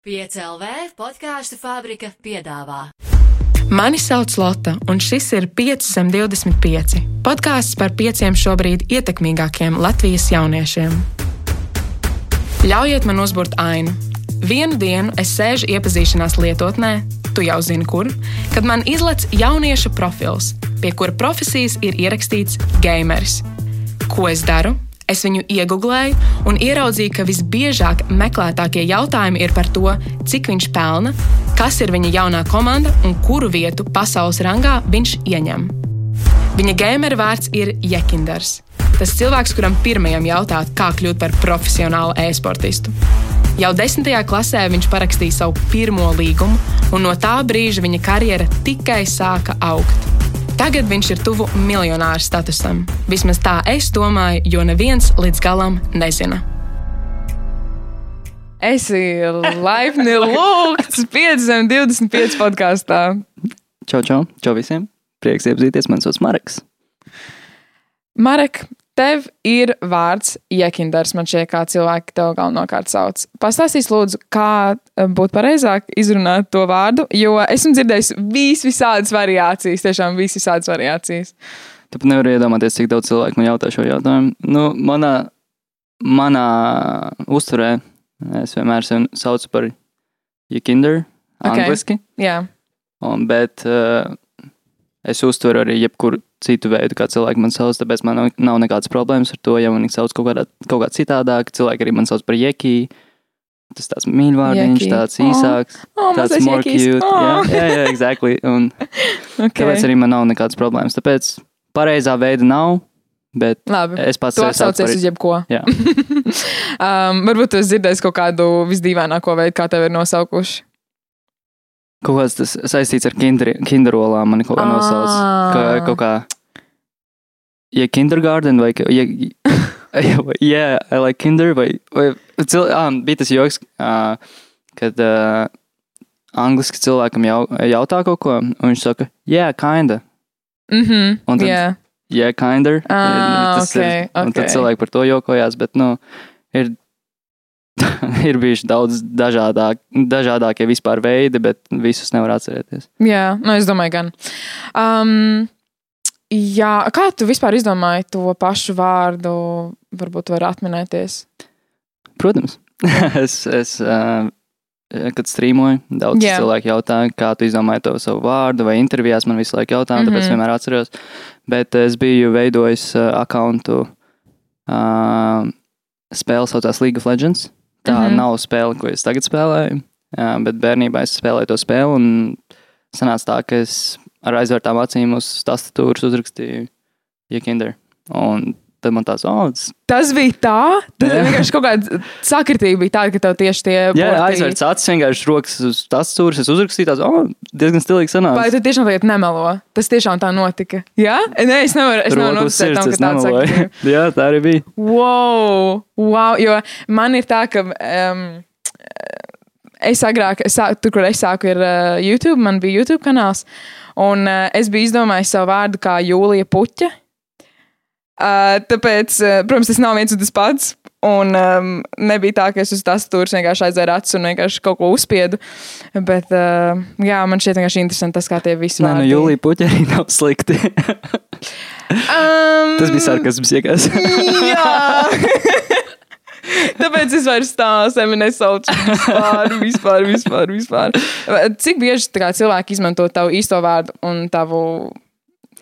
5LV podkāstu fabrika piedāvā. Mani sauc Lotte, un šis ir 525 podkāsts par pieciem šobrīd ietekmīgākiem Latvijas jauniešiem. Ļaujiet man uzbūrt ainu. Vienu dienu es sēžu iepazīšanās lietotnē, tu jau zini, kur, kad man izlaiž jaunieša profils, pie kura profesijas ir ierakstīts gameris. Ko es daru? Es viņu iegūlēju un ieraudzīju, ka visbiežāk meklētākie jautājumi ir par to, cik viņš pelna, kas ir viņa jaunā komanda un kuru vietu pasaules rangā viņš ieņem. Viņa gameru vārds ir Jekinders. Tas cilvēks, kuram pirmajam jautāt, kā kļūt par profesionālu e-sportistu. Jau desmitajā klasē viņš parakstīja savu pirmo līgumu, un no tā brīža viņa karjera tikai sāka augt. Tagad viņš ir tuvu miljonāra statusam. Vismaz tā es domāju, jo neviens līdz galam nezina. Es esmu laipni lūgts 525 podkāstā. Čau, čau, čau visiem! Prieks iepazīties, man sauc Marks. Marek, tev ir vārds Jekinders. Man šķiet, kā cilvēki tev galvenokārt sauc. Pastāstīs, lūdzu, kā būtu pareizāk izrunāt to vārdu, jo esmu dzirdējis vis visādas variācijas, tiešām vis visādas variācijas. Tu pat nevari iedomāties, cik daudz cilvēku man jautā šo jautājumu. Nu, manā, manā uzturē es vienmēr sevi saucu par Jekinder, Okay. angliski, Jā, un, bet uh, es uztveru arī jebkuru citu veidu, kā cilvēki man sauc, tāpēc man nav, nekādas problēmas ar to, ja viņi sauc kaut kādā, kaut kā citādāk. Cilvēki arī man sauc par Jeki. Tas tāds mīļvārdiņš, Jeki. tāds Oh. īsāks, oh, tāds mazais more cute. Oh. Jā, jā, jā, exactly. Un okay. tāpēc arī man nav nekādas problēmas. Tāpēc pareizā veida nav, bet Labi. es pats saucu atsaucies uz jebko. Um, varbūt tu esi dzirdējis kaut kādu visdīvaināko veidu, kā tevi ir nosaukuši. Kaut kāds tas saistīts ar kinder, kinderolām, man kaut kā nosauc. Kā, kaut kā, ja kindergarten vai, ja, yeah, I like kinder vai, vai cil, ah, bija tas joks, uh, kad uh, angliski cilvēkam jau, jautā kaut ko, un viņš saka, yeah, kinda, Mhm. Un tad- Jā. yeah, kinder. Ah, tas ok, ir, un tad cilvēki par to jokojās, bet, nu, ir, ir bijuši daudz dažādāk, dažādākie vispār veidi, bet visus nevar atcerēties. Jā, nu es domāju, gan. Um, jā, kā tu vispār izdomāji to pašu vārdu? Varbūt var atminēties. Protams, es, es uh, kad strīmoju, daudz Jā. yeah. cilvēku jautā, kā tu izdomāji to savu vārdu, vai intervijās man visu laiku jautā, mm -hmm. tāpēc Mhm. vienmēr atceros. Bet es biju veidojis uh, akkauntu uh, spēle saucās League of Legends. Tā mm. -hmm. nav spēle, ko es tagad spēlēju, uh, bet bērnībā es spēlēju to spēli un sanāca tā, ka es ar aizvērtām acīm uz tastatūras uzrakstīju Jekinder. Un tad man tāds, oh, tas Tas bija tā, tas Jā. vienkārši kaut kāda sakritība bija tāda, ka tev tieši tie Jā, burti- aizvērts acis, vienkārši rokas uz tās stūres. Es uzrakstīju, tās, oh, diezgan stilīgi sanāca. Vai tu tiešām tagad nemelo? Tas tiešām tā notika. Jā, nē, es nevaru, es nevaru noticēt tam, ka tāds sakritība. Jā, tā arī bija. Wow, wow, jo man ir tā, ka um, es agrāk, es sāku, tur, kur es sāku, ir uh, YouTube, man bija YouTube kanāls, un uh, es biju izdomājis savu vārdu kā Jūlija Puķa. Tāpēc, protams, tas nav viens un tas pats. Un um, nebija tā, ka es uz tās stūres vienkārši aizēru acis un vienkārši kaut ko uzspiedu. Bet, uh, jā, man šķiet vienkārši interesanti tas, kā tie visi Nē, nu. Jūlija puķa arī nav slikti. Um, Tas bija sarkasms, iekās. Jā. Tāpēc es vairs tā sevi nesaucu vispār, vispār, vispār. vispār. Cik bieži kā, cilvēki izmanto tavu īsto vārdu un tavu,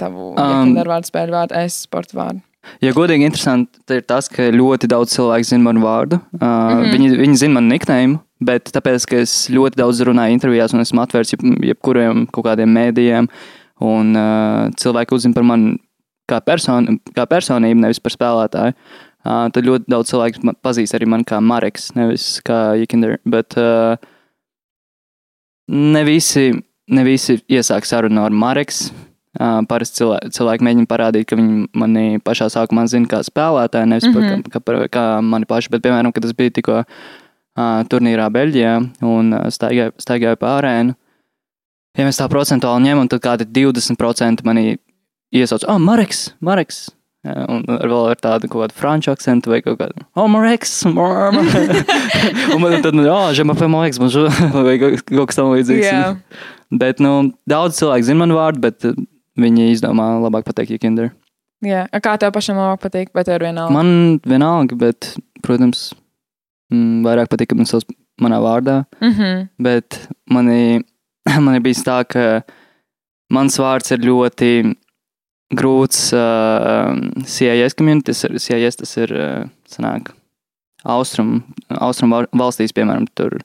tavu Um, um, vārdu, spēļu vārdu, es sporta vārdu? Ja godīgi interesanti, ir tas, ka ļoti daudz cilvēku zina manu vārdu. Uh, mm. -hmm. viņi, viņi zina manu niknēmu, bet tāpēc, ka es ļoti daudz runāju intervijās un esmu atvērts jeb, jebkuriem kaut kādiem mēdījiem, un uh, cilvēki uzzina par mani kā, person, kā personību, nevis par spēlētāju. Uh, tad ļoti daudz cilvēku pazīst arī mani kā Mareks, nevis kā Jikinder. Bet uh, ne visi, ne visi iesāk sarunu ar Mareks. Parasti cilvēki, cilvēki mēģina parādīt, ka viņi mani pašā sākumā zina kā spēlētāju, nevis mm -hmm. par, kā, par, kā mani paši. Bet, piemēram, kad es biju tikko uh, turnīrā Beļģijā un staigāju, staigāju pa arēnu, ja mēs tā procentuāli ņemam, tad kādi 20% manī iesauc, ah, Mareks, Mareks. Jā, Un vēl ar tādu kaut kādu franču akcentu vai kaut kādu oh, Marex, mar, mar. Un man tad, oh, je m'appelle Marex, bonjour, vai kaut kas tam līdzīgs. Jā. Bet, nu, daudz cilvēku zina manu vārdu, bet viņi izdomā labāk pateikt Jikinder. Jā. A Kā tev pašam labāk patīk, bet tev ir vienalga? Man vienalga, bet, protams, mm, vairāk patīk, ka man sauc manā vārdā. Mhm. Bet manī, man ir bijis tā, ka mans vārds ir ļoti grūts uh, CIS community. CIS tas ir uh, sanāk, austrum, austrum val- valstīs, piemēram, tur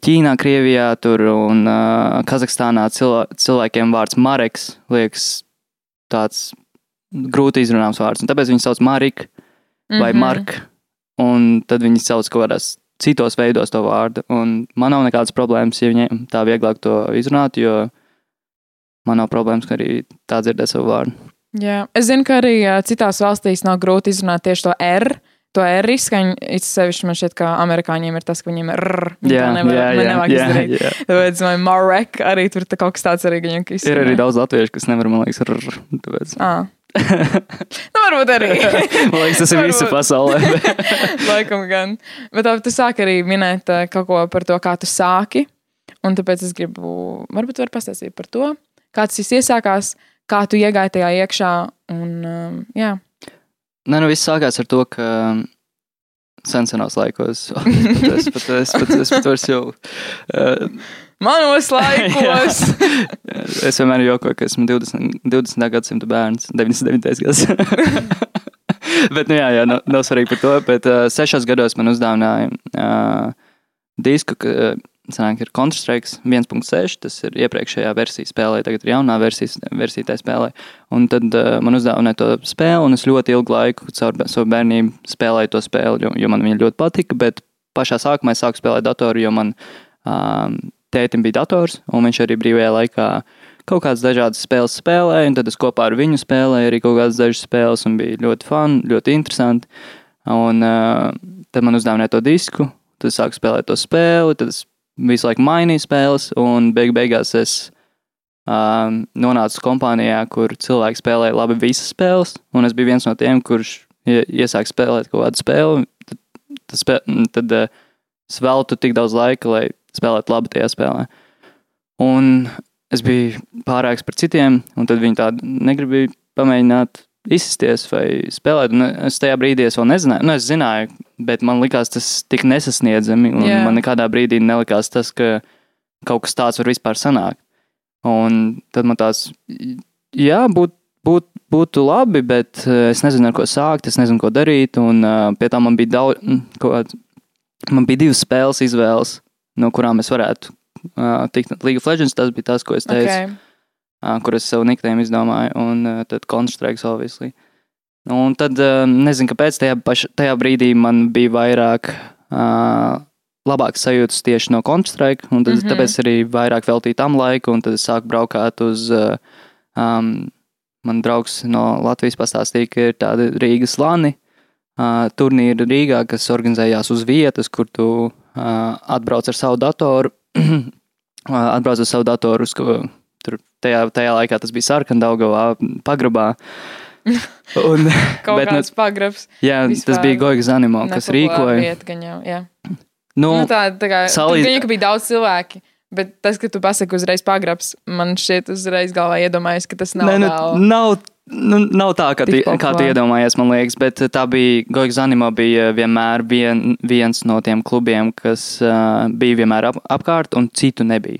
Ķīnā, Krievijā tur un uh, Kazahstānā cilvē, cilvēkiem vārds Mareks liekas tāds grūti izrunāms vārds. Tāpēc viņi sauc Marika vai Mhm. Marka. Un tad viņi sauc kaut kādās citos veidos to vārdu. Un man nav nekādas problēmas, ja viņiem tā vieglāk to izrunāt, jo man nav problēmas, ka arī tā dzirdēt savu vārdu. Jā. Es zinu, ka arī citās valstīs nav grūti izrunāt tieši to R. To R izskaņu, it sevišķi man šķiet, ka amerikāņiem ir tas, ka viņiem ir R. Viņi to nevar, man nevajag izdarīt. jā. Tāpēc man Marek arī tur tā kaut kas tāds arī viņam ka Ir arī daudz latviešu, kas nevar, man liekas, rr, tāpēc. Ah. nu, varbūt arī. Man liekas, tas ir visu pasaulē. Laikam gan. Bet tā, tu sāki arī minēt ā, kaut ko par to, kā tu sāki. Un tāpēc es gribu, varbūt, var pastāstīt par to, kā tas viss iesākās, kā tu iegāji tajā iekšā. Un, um, jā, Nē, nu viss sākās ar to, ka sen senos laikos, es pat, es pat, es pat vairs jau, uh, manos laikos. es vienmēr jokoju, ka esmu 20, 20. gadsimta bērns, 99. gads. bet, nu jā, jā nav, nav svarīgi par to, bet uh, sešos gados man uzdāvināja uh, disku, ka uh, sanāk, ir Counter-Strike 1.6, tas ir iepriekšējā versija spēlē, tagad ir jaunā versija, versija tā spēlē. Un tad uh, man uzdāvināja to spēli, un es ļoti ilgu laiku caur savu bērnību spēlēju to spēli, jo, jo man viņa ļoti patika, bet pašā sākumā es sāku spēlēt datoru, jo man um, tētim bija dators, un viņš arī brīvajā laikā kaut kādas dažādas spēles spēlēja, un tad es kopā ar viņu spēlēju arī kaut kādas dažas spēles, un bija ļoti fun, ļoti interesanti. Un uh, tad man uzdāvināja to disku, tad es sāku spēlēt to spēli, tad es visu laiku mainīju spēles, un beig beigās es um, nonācu kompānijā, kur cilvēki spēlēja labi visas spēles, un es biju viens no tiem, kurš ie- iesāk spēlēt kaut kādu spēli, tad, tad, spē, tad uh, es veltu tik daudz laika, lai spēlētu labi tajā spēlē. Un es biju pārāks par citiem, un tad viņi tādu negribēja pamēģināt izsisties vai spēlēt. Un es tajā brīdī es vēl nezināju, nu, es zināju, bet man likās tas tik nesasniedzami, yeah. man nekādā brīdī nelikās tas, ka kaut kas tāds var vispār sanākt. Un tad man tās, jā, būt, būt, būtu labi, bet eh, es nezinu, ar ko sākt, es nezinu, ko darīt, un uh, pie tā man bija daudz, mm, kaut man bija divas spēles izvēles, no kurām es varētu uh, tikt. League of Legends tas bija tas, ko es teicu okay. Kur es sev niktēm izdomāju, un tad Counter-Strike, obviously. Un tad, nezinu, kāpēc tajā, paš, tajā brīdī man bija vairāk, labāks sajūtas tieši no Counter-Strike, un tad, mm. -hmm. tāpēc arī vairāk veltīju tam laiku, un tad es sāku braukāt uz, uh, um, man draugs no Latvijas pastāstīja, ka ir tāda Rīgas lani, uh, turnīri Rīgā, kas organizējās uz vietas, kur tu uh, atbrauc ar savu datoru, uh, atbrauc ar savu datoru uz Tur tajā, tajā laikā tas bija sarkandaugavā, pagrabā. Un, Kaut bet, nu, kāds pagrabs. jā, tas vispār bija Goiga Zanimo, kas rīkoja. Vieta, gan jau, jā. Nu, Nu, tā, tā kā salīdz- salīdz... bija daudz cilvēku. Bet tas, ka tu pasaki uzreiz pagrabs, man šķiet, uzreiz galvā iedomājies, ka tas nav Nē, nu, vēl. nav, nu, nav tā, kā, tu, kā tu iedomājies, man liekas, bet tā bija Goiga Zanimo bija vienmēr vien, viens no tiem klubiem, kas uh, bija vienmēr ap, apkārt un citu nebija.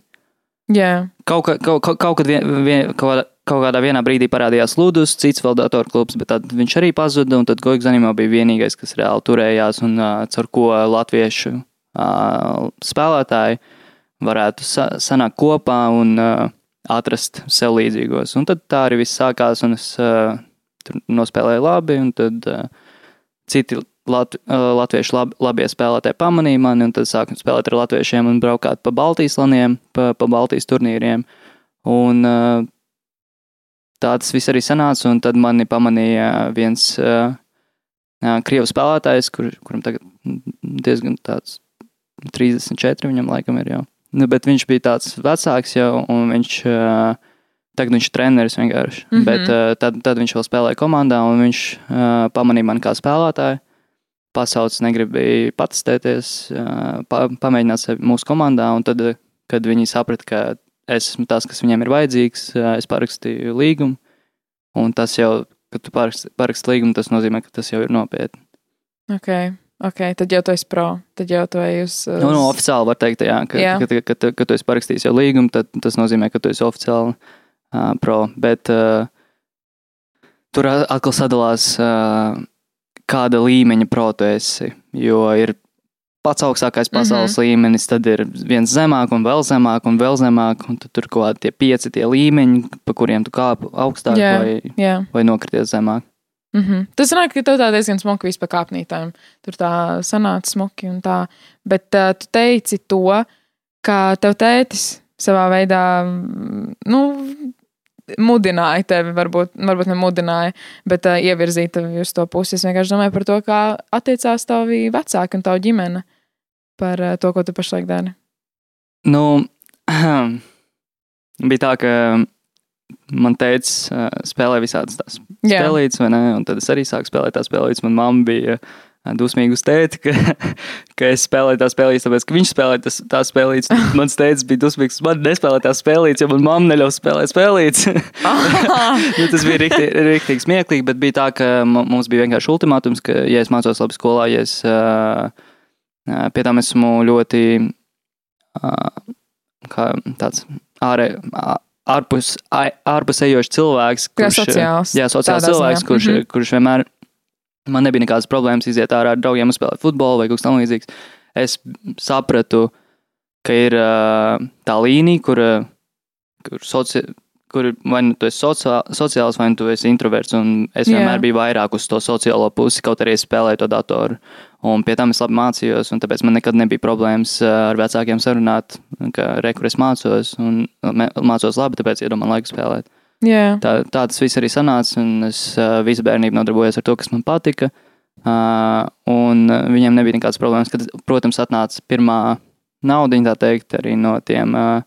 Jā, Kaut, kā- kaut, kaut, kaut, vien, vien, kaut, kaut kādā vienā brīdī parādījās Ludus, cits vēl datorklubs, bet tad viņš arī pazuda. Un tad Goigs Zanimo bija vienīgais, kas reāli turējās un uh, caur ko latviešu uh, spēlētāji varētu sa sanākt kopā un uh, atrast sev līdzīgos. Un tad tā arī viss sākās, un es uh, tur nospēlēju labi, un tad uh, citi lat, uh, latviešu lab, labie spēlētāji pamanīja mani, un tad sākām spēlēt ar latviešiem un braukāt pa Baltijas laniem, pa, pa Baltijas turnīriem. Un uh, tā tas viss arī sanāca, un tad mani pamanīja viens uh, krievu spēlētājs, kur, kuram tagad diezgan tāds 34 viņam laikam ir jau. Nu, bet viņš bija tāds vecāks jau, un viņš Tagad viņš ir treneris vienkārši. Mm. -hmm. Bet tad, tad viņš vēl spēlēja komandā, un viņš pamanīja mani kā spēlētāju. Pasaules negribēja patestēties, pa, pamēģināt sevi mūsu komandā. Un tad, kad viņi saprata, ka es esmu tas, kas viņiem ir vajadzīgs, es parakstīju līgumu. Un tas jau, kad tu paraksti, paraksti līgumu, tas nozīmē, ka tas jau ir nopietni. Ok, ok, tad jau tu esi pro. Tad jau tu ej uz. uz... Nu, nu, oficiāli var teikt, jā, ka, Jā. Ka, ka, ka, ka tu esi parakstījis jau līgumu, tad tas nozīmē, ka tu esi oficiāli uh, pro. Bet uh, tur atkal sadalās, uh, kāda līmeņa pro tu esi. Jo ir pats augstākais pasaules mm -hmm. līmenis, tad ir viens zemāk, un vēl zemāk, un vēl zemāk. Un tur kaut kādi tie pieci tie līmeņi, pa kuriem tu kāp augstāk Jā. vai, Jā. vai nokrities zemāk. Mm -hmm. Tas sanāk, ka tev tā diezgan smuki vispār kāpnītājiem. Tur tā sanāca smuki un tā. Bet uh, tu teici to, ka tev tētis savā veidā, mm, nu, mudināja tevi, varbūt, varbūt ne mudināja, bet uh, ievirzīja tevi uz to pusi. Es vienkārši domāju par to, kā attiecās tavi vecāki un tava ģimene par uh, to, ko tu pašlaik dari. Nu, bija tā, ka man teica, uh, spēlē visādas tās spēlītas, vai ne? Un tad es arī sāku spēlēt tās spēlītas. Manā mamma bija dusmīga uz tēti, ka, ka es spēlēju tās spēlītas, tāpēc, ka viņš spēlēja tas, tās spēlītas. Mans tēvs bija dusmīgs, man nespēlēja tās spēlītas, jo man mamma neļauj spēlēt spēlītas. nu, tas bija rīktīgi, rīktīgi smieklīgi, bet bija tā, ka mu- mums bija vienkārši ultimātums, ka, ja es mācos labi skolā, ja es pie tam esmu ļoti kā tāds ārē, ārpus, ārpus ejošs cilvēks. kurš, sociāls. Jā, sociāls cilvēks, ziņā. kurš, mm. -hmm. kurš vienmēr man nebija nekādas problēmas iziet ārā ar draugiem, uzspēlēt futbolu vai kaut kas tamlīdzīgs. Es sapratu, ka ir ā, tā līnija, kur, kur, soci, kur vai nu tu esi sociā, sociāls, vai nu tu esi introverts. Un es vienmēr biju vairāk uz to sociālo pusi, kaut arī es spēlēju to datoru. Un pie tam es labi mācījos, un tāpēc man nekad nebija problēmas ar vecākiem sarunāt, ka re, kur es mācos, un mācos labi, tāpēc man laiku spēlēt. Jā, Tā, tā tas viss arī sanāca, un es uh, visu bērnību nodarbojos ar to, kas man patika. Uh, un uh, viņiem nebija nekādas problēmas. Kad, protams, atnāca pirmā nauda, tā teikt, arī no tiem. Uh,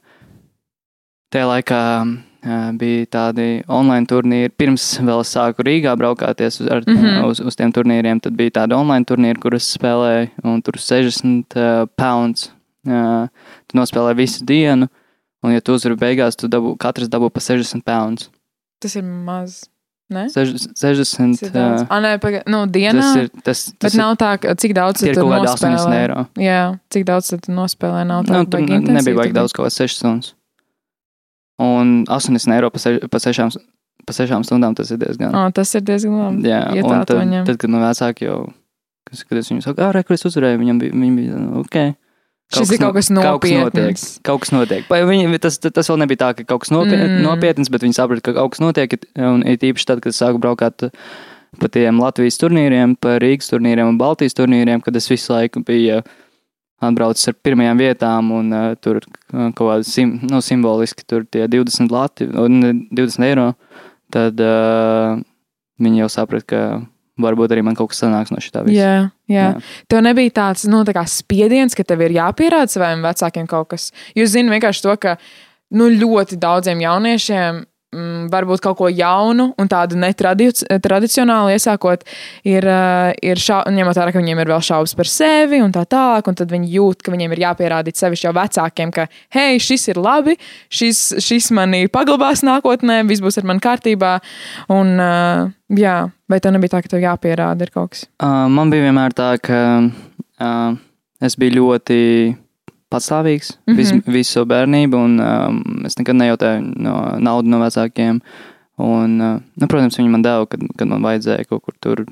tajā laikā uh, bija tādi online turnīri. Pirms vēl es sāku Rīgā braukāties uz, ar, mm. -hmm. uz, uz tiem turnīriem, tad bija tādi online turnīri, kurus spēlēju, un tur 60 uh, pounds. Uh, tu nospēlēji visu dienu, un, ja tu uzvari beigās, tu dabū, katrs dabū pa 60 pounds. tas ir maz. Ne? 60, Tas ir 60 daudz. uh, Ah, nē, paga... nu, dienā. tas ir tas, Bet tas nav tā, cik daudz tie ir kaut nospēlē? 80 eiro. Jā, cik daudz tu nospēlē? Nav tā, Nu, tur nebija vajag daudz, kaut kāds 6 stundas. Un 80 eiro pa, seš, pa, sešām, pa sešām stundām tas ir diezgan. Oh, tas ir diezgan labi. Jā, ja un tad, tad, kad no vecāki jau, kas, kad es viņu saku, ah, re, kur es uzvarēju, viņam bija, viņi bija, nu, ok. Šis ir kaut kas Kaut kas notiek. nopietns. Kaut kas notiek. Viņi, tas, tas vēl nebija tā, ka kaut kas nopiet, Mm. nopietns, bet viņi saprata, ka kaut kas notiek. Un it īpaši tad, kad sāku braukāt pa tiem Latvijas turnīriem, pa Rīgas turnīriem un Baltijas turnīriem, kad es visu laiku biju atbraucis ar pirmajām vietām un uh, tur uh, kaut kādi sim, nu, simboliski tur tie 20 lati un uh, 20 eiro, tad uh, viņi jau saprata, ka varbūt arī man kaut kas sanāks no šitā visa. Jā, jā. Jā. Tev nebija tāds nu, tā spiediens, ka tev ir jāpierāda saviem vecākiem kaut kas. Jūs zināt vienkārši to, ka nu, ļoti daudziem jauniešiem mm, varbūt kaut ko jaunu un tādu netradicionālu iesākot, ir, uh, ir šā, ņemot vērā, ka viņiem ir vēl šaubas par sevi un tā tālāk, un tad viņi jūt, ka viņiem ir jāpierāda sevišķi jau vecākiem, ka, hei, šis ir labi, šis, šis manī paglabās nākotnē, viss būs ar mani kārtībā. Un, uh, jā, vai tev nebija tā, ka tev jāpierāda kaut kas? Uh, man bija vienmēr tā, ka uh, es biju ļoti patstāvīgs mm. -hmm. visu, visu bērnību, un um, es nekad nejautāju no naudu no vecākiem. Un, uh, nu, protams, viņi man deva, kad, kad man vajadzēja kaut kur tur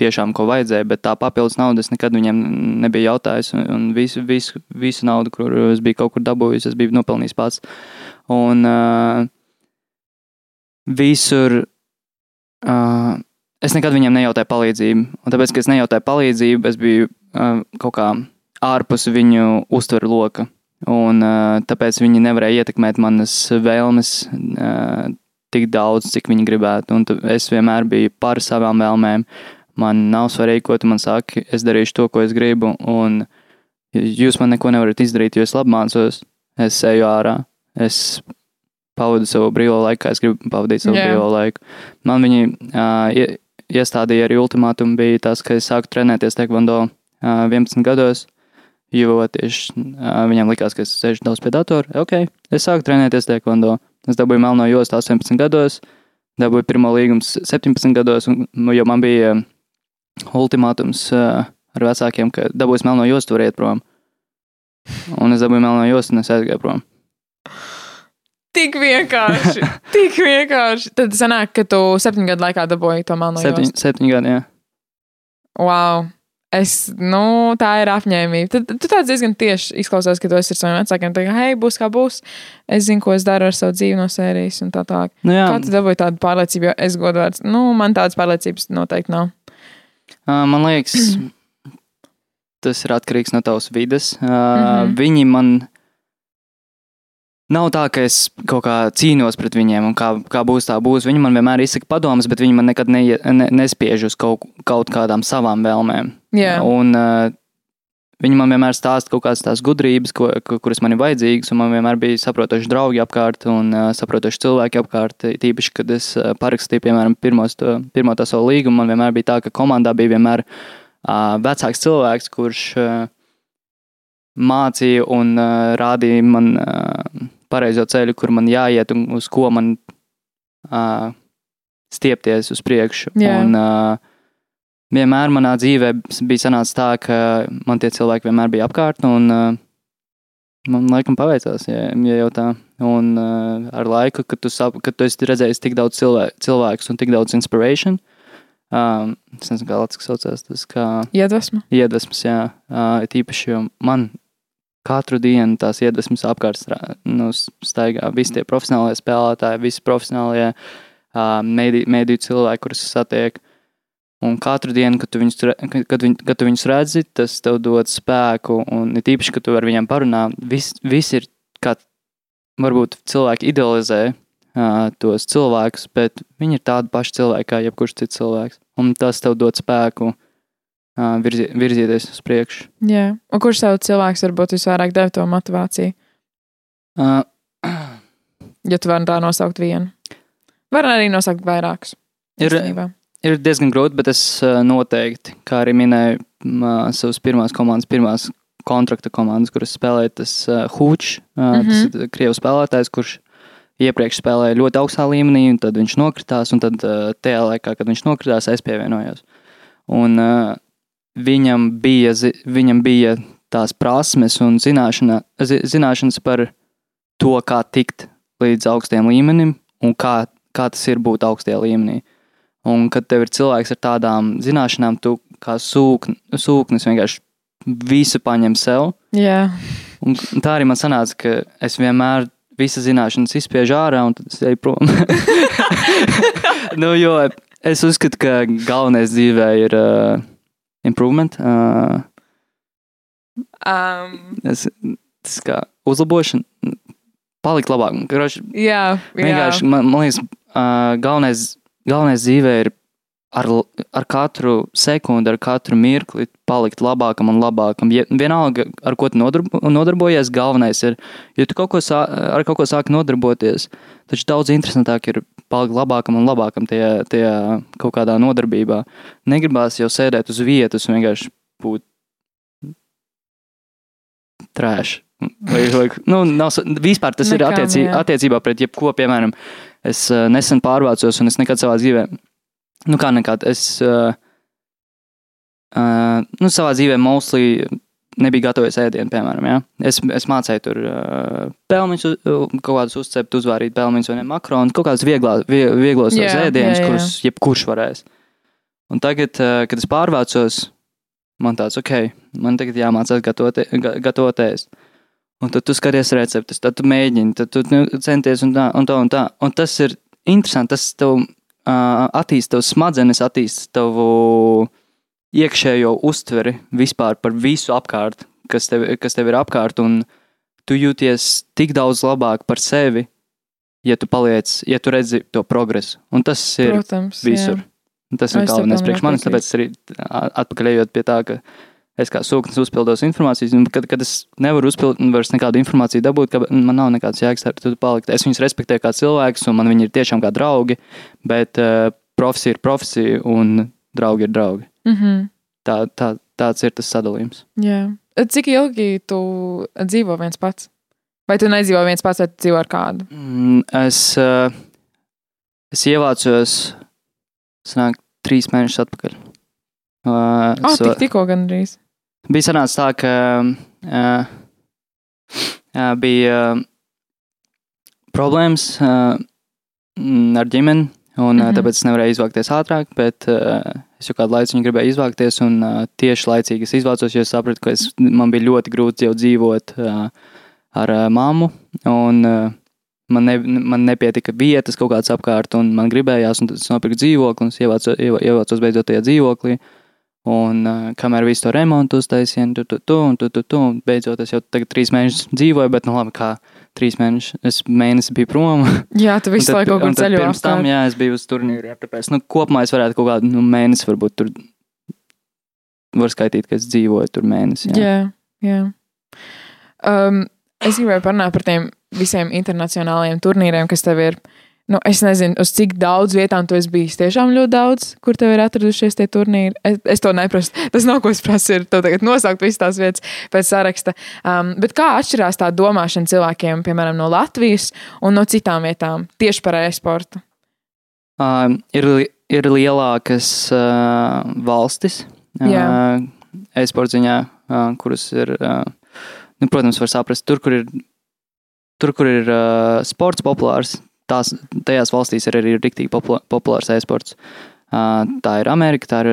tiešām ko vajadzēja, bet tā papildus nauda es nekad viņiem nebiju jautājis. Un, un visu, visu, visu naudu, kur es biju kaut kur dabūjis, es biju nopelnījis pats. Un uh, visur uh, es nekad viņiem nejautāju palīdzību. Un tāpēc, ka es nejautāju palīdzību, es biju uh, kaut kā ārpus viņu uztveru loka. Un uh, tāpēc viņi nevarēja ietekmēt manas vēlmes uh, tik daudz, cik viņi gribētu. Un es vienmēr biju par savām vēlmēm. Man nav svarīgi, ko tu man saki. Es darīšu to, ko es gribu. Un jūs man neko nevarat izdarīt, jo es labi mācos. Es eju ārā. Es pavadu savu brīvo laiku, kā es gribu pavadīt savu yeah. brīvo laiku. Man viņi uh, ie- iestādīja arī ultimātumu, bija tas, ka es sāku trenēties Taekwondo uh, 11 gados. Jo tieši uh, viņam likās, ka es sēžu daudz pie datora. Ok, es sāku trenēties Taekwondo. Es dabūju melno jostu 18 gados, dabūju pirmo līgumu 17 gados, un, nu, jo man bija ultimātums uh, ar vecākiem, ka dabūs melno jostu, var iet prom. Un es dabūju melno jostu, un es aizgāju prom. Tik vienkārši. tik vienkārši. Tad sanāk, ka tu septiņu gadu laikā dabūji to melno Septiņi, jostu. septiņi gadi, jā. Wow. Es, nu, tā ir apņēmība. Tad tu tāds diezgan tieši izklausās, ka tu esi ar saviem vecākiem. Tā kā, hei, būs kā būs. Es zinu, ko es daru ar savu dzīvi no sērijas un tā tālāk. Nu, jā, Kā tu dabūji tādu pārliecību? Jo es godvārds, nu, man tādas pārliecības noteikti nav. ā, man liekas, tas ir atkarīgs no tavas vides. Uh, Mhm. Viņi man. Nav tā, ka es kaut kā cīnos pret viņiem, un kā, kā būs, tā būs. Viņi man vienmēr izsaka padomus, bet viņi man nekad neie, ne, nespiež uz kaut, kaut kādām savām vēlmēm. Jā, Un uh, viņi man vienmēr stāsta kaut kādas tās gudrības, ko, ku- kuras man ir vajadzīgas, un man vienmēr bija saprotoši draugi apkārt un uh, saprotoši cilvēki apkārt. Tīpaši, kad es uh, parakstīju, piemēram, pirmos, to, pirmo tā savu līgumu, man vienmēr bija tā, ka komandā bija vienmēr uh, vecāks cilvēks, kurš uh, mācīja un uh, rādīja man uh, pareizo ceļu, kur man jāiet un uz ko man uh, stiepties uz priekšu. Jā. Un, uh, vienmēr manā dzīvē bija sanācis tā, ka man tie cilvēki vienmēr bija apkārt, un uh, man laikam paveicās, ja, ja jau tā. Un uh, ar laiku, kad tu, sap, kad tu esi redzējis tik daudz cilvē, cilvēkus un tik daudz inspiration, um, es nezinu, kā Latvijas saucās, tas kā iedvesma. iedvesmas, jā, uh, tīpaši, jo man katru dienu tās iedvesmas apkārt nu, staigā visi tie profesionālie spēlētāji, visi profesionālie uh, mēdīju cilvēki, kurus es satieku. Un katru dienu, kad tu, viņus, kad, viņ, kad tu viņus redzi, tas tev dod spēku. Un it īpaši, kad tu ar viņiem parunā, viss vis ir kā varbūt cilvēki idealizē uh, tos cilvēkus, bet viņi ir tādi paši cilvēki kā jebkurš cits cilvēks. Un tas tev dod spēku uh, virzi, virzīties uz priekšu. Jā, un kurš tev cilvēks varbūt visvairāk deva to motivāciju? Uh, Ja tu vari tā nosaukt vienu, var arī nosaukt vairākus. Ir- īstenībā. ir diezgan grūti, bet es noteikti, kā arī minēju, savas pirmās komandas, pirmās kontrakta komandas, kuras spēlēja tas uh, Hūčs, uh, mm -hmm. tas Mhm. ir Krievijas spēlētājs, kurš iepriekš spēlēja ļoti augstā līmenī, un tad viņš nokritās, un tad uh, tajā laikā, kad viņš nokritās, es pievienojos. Un uh, viņam bija, viņam bija tās prasmes un zināšana, zi, zināšanas par to, kā tikt līdz augstiem līmenim un kā, kā tas ir būt augstajā līmenī. Un, kad tev ir cilvēks ar tādām zināšanām, tu kā sūkn, sūknis vienkārši visu paņem sev. Jā, Un tā arī man sanāca, ka es vienmēr visas zināšanas izspiežu ārā un tad es eju prom. nu, jo es uzskatu, ka galvenais dzīvē ir uh, improvement. Uh, um, es, tas kā uzlabošana, palikt labāk. Karoči, jā, jā. Vienkārši man, man liekas, uh, galvenais, galvenais dzīvē ir ar, ar katru sekundi, ar katru mirkli palikt labākam un labākam. Ja, vienalga, ar ko tu nodarbo, nodarbojies, galvenais ir, ja tu kaut ko sā, ar kaut ko sāki nodarboties, taču daudz interesantāk ir palikt labākam un labākam tajā, tajā kaut kādā nodarbībā. Negribās jau sēdēt uz vietas un vienkārši būt trēš. Vai, vai, nu, nav, vispār tas ir Nekam, attiecī, jā. attiecībā pret jebko, piemēram, es uh, nesen pārvācos un es nekad savā dzīvē, nu kā nekad, es uh, uh, nu, savā dzīvē mostly nebija gatavojis ēdienu, piemēram, ja? es, es mācēju tur uh, pelmeņus, uh, kaut kādus uzcept, uzvārīt pelmeņus vai ne makronus, kaut kādus vie, vieglos yeah, ēdienus, kurus jebkurš varēs. Un tagad, uh, kad es pārvācos, man tāds, ok, man tagad jāmācās gatavot, ga- gatavot ēst. Un tad tu skaties receptes, tad tu mēģini, tad tu nu, centies un tā, un tā, un tā. Un tas ir interesanti, tas tev uh, attīst tev smadzenes, attīst tavu iekšējo uztveri vispār par visu apkārt, kas tev, kas tev ir apkārt, un tu jūties tik daudz labāk par sevi, ja tu paliec, ja tu redzi to progresu. Un tas ir Protams, visur. jā. Un Tas ir galvenais priekš manis, tāpēc arī a- atpakaļ ejot pie tā, ka es kā sūknis uzpildos informācijas, un kad, kad es nevaru uzpildīt vairs nekādu informāciju dabūt, ka man nav nekāds jēgas ar to palikt. Es viņus respektēju kā cilvēkus, un man viņi ir tiešām kā draugi, bet uh, profesija ir profesija, un draugi ir draugi. Mm -hmm. Tā, tā, tāds ir tas sadalījums. Jā. Cik ilgi tu dzīvo viens pats? Vai tu nedzīvo viens pats, vai dzīvo ar kādu? Mm, Es, uh, es ievācos, sanāk, trīs mēnešus atpakaļ. Uh, Ah, so- tik, tikko gandrīz. bija sanācis tā, ka uh, uh, bija uh, problēmas uh, ar ģimeni, un mm. -hmm. tāpēc es nevarēju izvākties ātrāk, bet uh, es jau kādu laiku gribēju izvākties, un uh, tieši laicīgi es izvācos, jo es sapratu, ka es, man bija ļoti grūti jau dzīvot uh, ar uh, mammu, un uh, man, ne, man nepietika vietas kaut kādas apkārt, un man gribējās, un tad es nopirku dzīvokli, un es ievācu, ievā- ievācos beidzot tajā dzīvoklī. Un uh, kamēr visu to remontu uztaisīja, un tu, tu, tu, un tu, tu, tu, un beidzot es jau tagad trīs mēnešus dzīvoju, bet, nu, labi, kā trīs mēnešus, es mēnesi biju prom. Jā, tu visu laiku kaut kur un tad ceļo Pirms tam, jā, es biju uz turnīru, tāpēc, nu, kopumā es varētu kaut kādu, nu, mēnesi varbūt tur, var skaitīt, ka es dzīvoju tur mēnesi. Jā. Jā, jā. Um, es gribēju parunāt par tiem visiem internacionālajiem turnīriem, kas tev ir. Nu, es nezinu, uz cik daudz vietām tu esi bijis. Tiešām ļoti daudz, kur tev ir atradušies tie turnīri. Es, es to neprasu. Tas nav ko es prasu, ir tagad nosaukt visas tās vietas pēc saraksta. Um, bet kā atšķirās tā domāšana cilvēkiem, piemēram, no Latvijas un no citām vietām, tieši par e-sportu? Uh, ir, ir lielākas uh, valstis, uh, e-sporta ziņā, uh, kuras ir, uh, nu, protams, var saprast, tur, kur ir, tur, kur ir uh, sports populārs, tās, tajās valstīs ir arī populā, populārs e-sports. Tā ir Amerika, tā ir,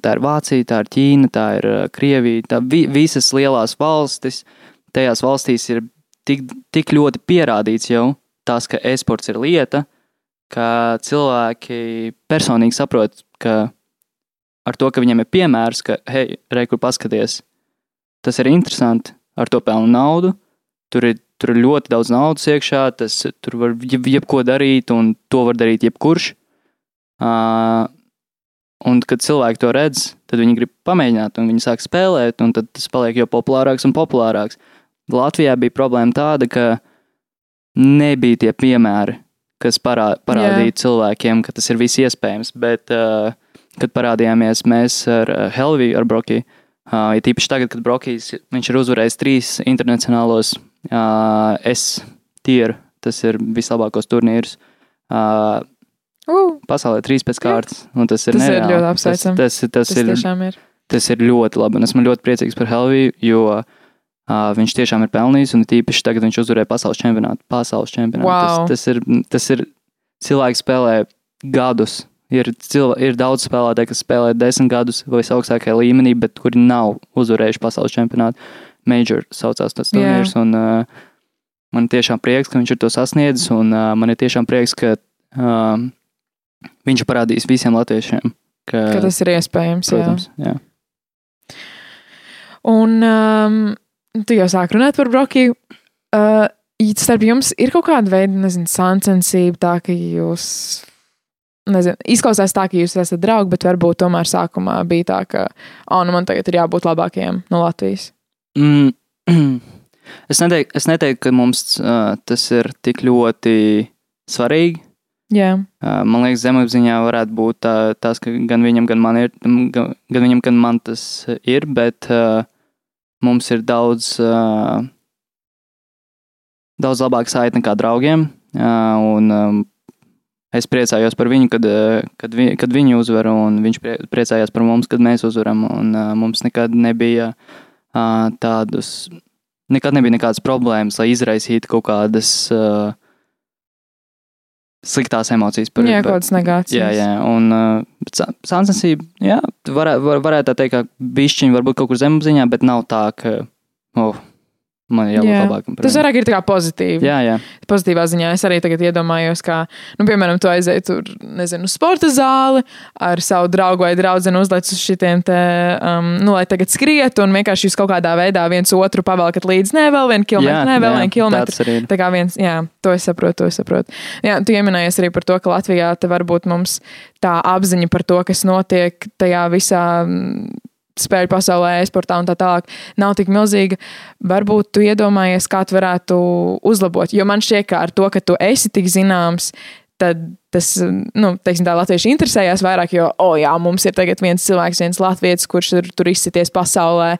tā ir Vācija, tā ir Ķīna, tā ir Krievija. Tā vi, visas lielās valstis, tajās valstīs ir tik, tik ļoti pierādīts jau tas, ka e-sports ir lieta, ka cilvēki personīgi saprot, ka ar to, ka viņiem ir piemērs, ka, hei, re, kur paskaties, tas ir interesanti, ar to pelnu naudu, tur ir, tur ir ļoti daudz naudas iekšā, tas tur var jeb, jebko darīt, un to var darīt jebkurš. Uh, un, kad cilvēki to redz, tad viņi grib pamēģināt, un viņi sāk spēlēt, un tad tas paliek jau populārāks un populārāks. Latvijā bija problēma tāda, ka nebija tie piemēri, kas parā, parādīja yeah. cilvēkiem, ka tas ir viss iespējams. Bet, uh, kad parādījāmies mēs ar uh, Helviju, ar Brokiju, uh, ir tīpaši tagad, kad Brokijs viņš ir uzvarējis trīs internacionālos uh, S tieru, tas ir vislabākos turnīrus. Uh, pasaulē trīs pēc kārtas, un tas ir Tas ir nereāli. ļoti apsveicami. Tas, tas, tas, tas ir, tiešām ir. tas ir ļoti labi, un esmu ļoti priecīgs par Helviju, jo uh, viņš tiešām ir pelnījis, un tīpaši tagad viņš uzvarēja pasaules čempionātu. Pasaules čempionātu. Wow. Tas, tas, ir, tas ir cilvēks spēlē gadus. Ir, cilvē, ir daudz spēlētāju, kas spēlē desmit gadus visaugstākajā līmenī, bet kuri nav uzvarējuši pasaules čempionātu. Major saucās tas Jā. turnīrs, un uh, man tiešām prieks, ka viņš ir to sasniedzis, un uh, man ir tiešām prieks, ka uh, viņš ir parādījis visiem latviešiem, ka, Ka tas ir iespējams. jā. protams, jā. Un um, tu jau sāk runāt par Brokiju. Uh, starp jums ir kaut kāda veida, nezinu, sāncensība, tā ka jūs. Nezinu, izklausās tā, ka jūs esat draugi, bet varbūt tomēr sākumā bija tā, ka, oh, nu man tagad ir jābūt labākajiem no Latvijas. Mm, es, neteiktu, es neteiktu, ka mums uh, tas ir tik ļoti svarīgi. Jā, Uh, man liekas, zemapziņā varētu būt tā, tas, ka gan viņam, gan man, ir, gan, gan viņam, gan man tas ir, bet uh, mums ir daudz, uh, daudz labāka saite nekā draugiem. Uh, un, um, es priecājos par viņu, kad, kad, vi, kad viņi uzvar, un viņš prie, priecājās par mums, kad mēs uzvaram. Un, uh, mums nekad nebija uh, tādus, nekad nebija nekādas problēmas, lai izraisītu kaut kādas. Uh, Sliktās emocijas par jā par- kaut kādas negācijas. Jā, jā, un uh, sāncensība, jā, varētu, var, varētu tā teikt, ka bišķiņi varbūt kaut kur zemapziņā, bet nav tā, ka, oh, man jābūt Jā. labākam. par Tas vairāk ir pozitīvi. Jā, jā, Pozitīvā ziņā es arī tagad iedomājos, kā, nu, piemēram, tu aizēji tur, nezinu, uz sporta zāli ar savu draugu vai draugu uzliec uz šitiem te, um, nu, lai tagad skrietu un vienkārši jūs kaut kādā veidā viens otru pavelkat līdzi, ne vēl vienu kilometru, ne vēl vienu kilometru. Tā kā viens, jā, to es saprotu, to es saprotu. Jā, tu pieminējies arī par to, ka Latvijā te varbūt mums tā apziņa par to, kas notiek tajā visā mm, spēļu pasaulē, e-sportā un tā tālāk, nav tik milzīga. Varbūt tu iedomājies, kā tu varētu uzlabot. Jo man šķiet, ka ar to, ka tu esi tik zināms, tad tas, nu, teiksim, tā latvieši interesējās vairāk, jo, oh, jā, mums ir tagad viens cilvēks, viens latviečs, kurš ir tur izsities pasaulē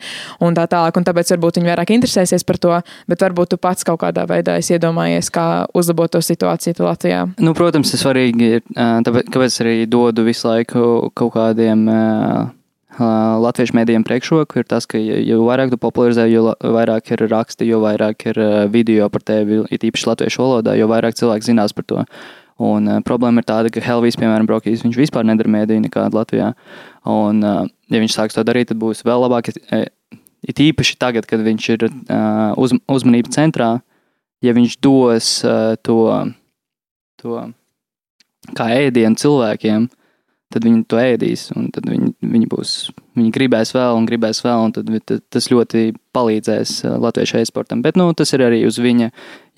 un tā tālāk, un tāpēc varbūt viņi vairāk interesēsies par to, bet varbūt tu pats kaut kādā veidā esi iedomājies, kā uzlabot to situāciju Latvijā. Nu, protams, tas svarīgi ir, tāpēc, kāpēc arī dodu visu laiku kaut kādiem latviešu mēdījiem priekšroku, ir tas, ka jo vairāk tu popularizē, jo vairāk ir raksti, jo vairāk ir video par tevi, it īpaši latviešu valodā, jo vairāk cilvēki zinās par to. Un, uh, problēma ir tāda, ka Helvijas, piemēram, Brokīs, viņš vispār nedara mēdīju nekādu Latvijā. Un, uh, ja viņš sāks to darīt, tad būs vēl labāk. It īpaši tagad, kad viņš ir uh, uz, uzmanības centrā, ja viņš dos uh, to, to kā ēdienu cilvēkiem, tad viņi to ēdīs, tad viņi, viņi, būs, viņi gribēs vēl un gribēs vēl, un tad, tad tas ļoti palīdzēs uh, latviešu e-sportam. Bet nu, tas ir arī uz viņa,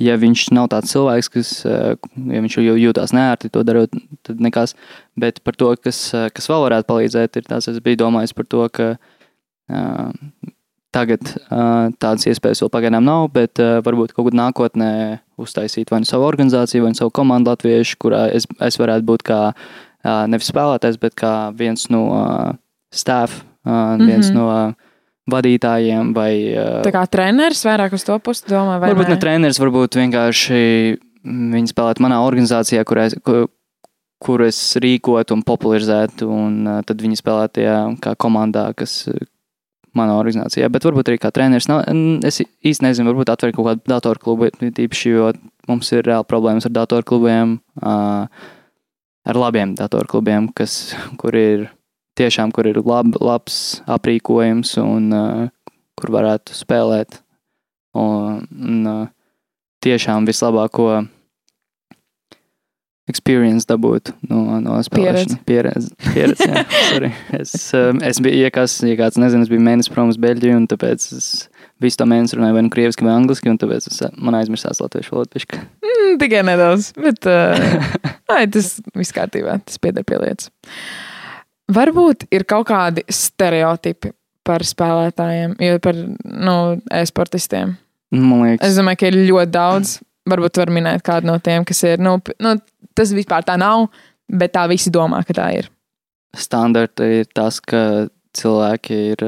ja viņš nav tāds cilvēks, kas, uh, ja jūtās neērti to darot, tad nekas. Bet par to, kas, uh, kas vēl varētu palīdzēt, ir tas, es biju domājis par to, ka uh, tagad uh, tādas iespējas vēl pagaidām nav, bet uh, varbūt kaut kad nākotnē uztaisīt vai nu savu organizāciju, vai nu savu komandu latviešu, kurā es, es varētu būt kā nevis spēlētājs, bet kā viens no staff, viens mm -hmm. no vadītājiem vai. Tā kā treneris vairāk uz to pusi domā, vai varbūt ne? ne treneris, varbūt vienkārši viņi spēlētu manā organizācijā, kur es, kur, kur es rīkotu un popularizētu, un tad viņi spēlētu tajā kā komandā, kas manā organizācijā. Bet varbūt arī kā treneris. Nav, es īsti nezinu, varbūt atver kaut kādu datorklubu, tīpaši, jo mums ir reāli problēmas ar datorklubiem. Uh, ar labiem datorklubiem, kas, kur ir tiešām kur ir lab, labs aprīkojums un uh, kur varētu spēlēt. Un, un uh, tiešām vislabāko experience dabūt no, no spēlēšanas. Pieredzi. Pieredzi, jā. Es, um, es biju, ja kāds, ja kāds nezina, es biju mēnesis prom uz Beļģiju, un tāpēc es visu to mēnesi runāju vai nu krieviski vai angliski, un tāpēc es, man aizmirsās latviešu valodu. Mm, tikai nedaudz, bet uh, ai, tas viss kārtībā, tas pieder pie lietas. Varbūt ir kaut kādi stereotipi par spēlētājiem, jo par nu, e-sportistiem. Man liekas, Es domāju, ka ir ļoti daudz. Varbūt var minēt kādu no tiem, kas ir. Nu, nu, tas vispār tā nav, bet tā visi domā, ka tā ir. standarta ir tas, ka cilvēki ir,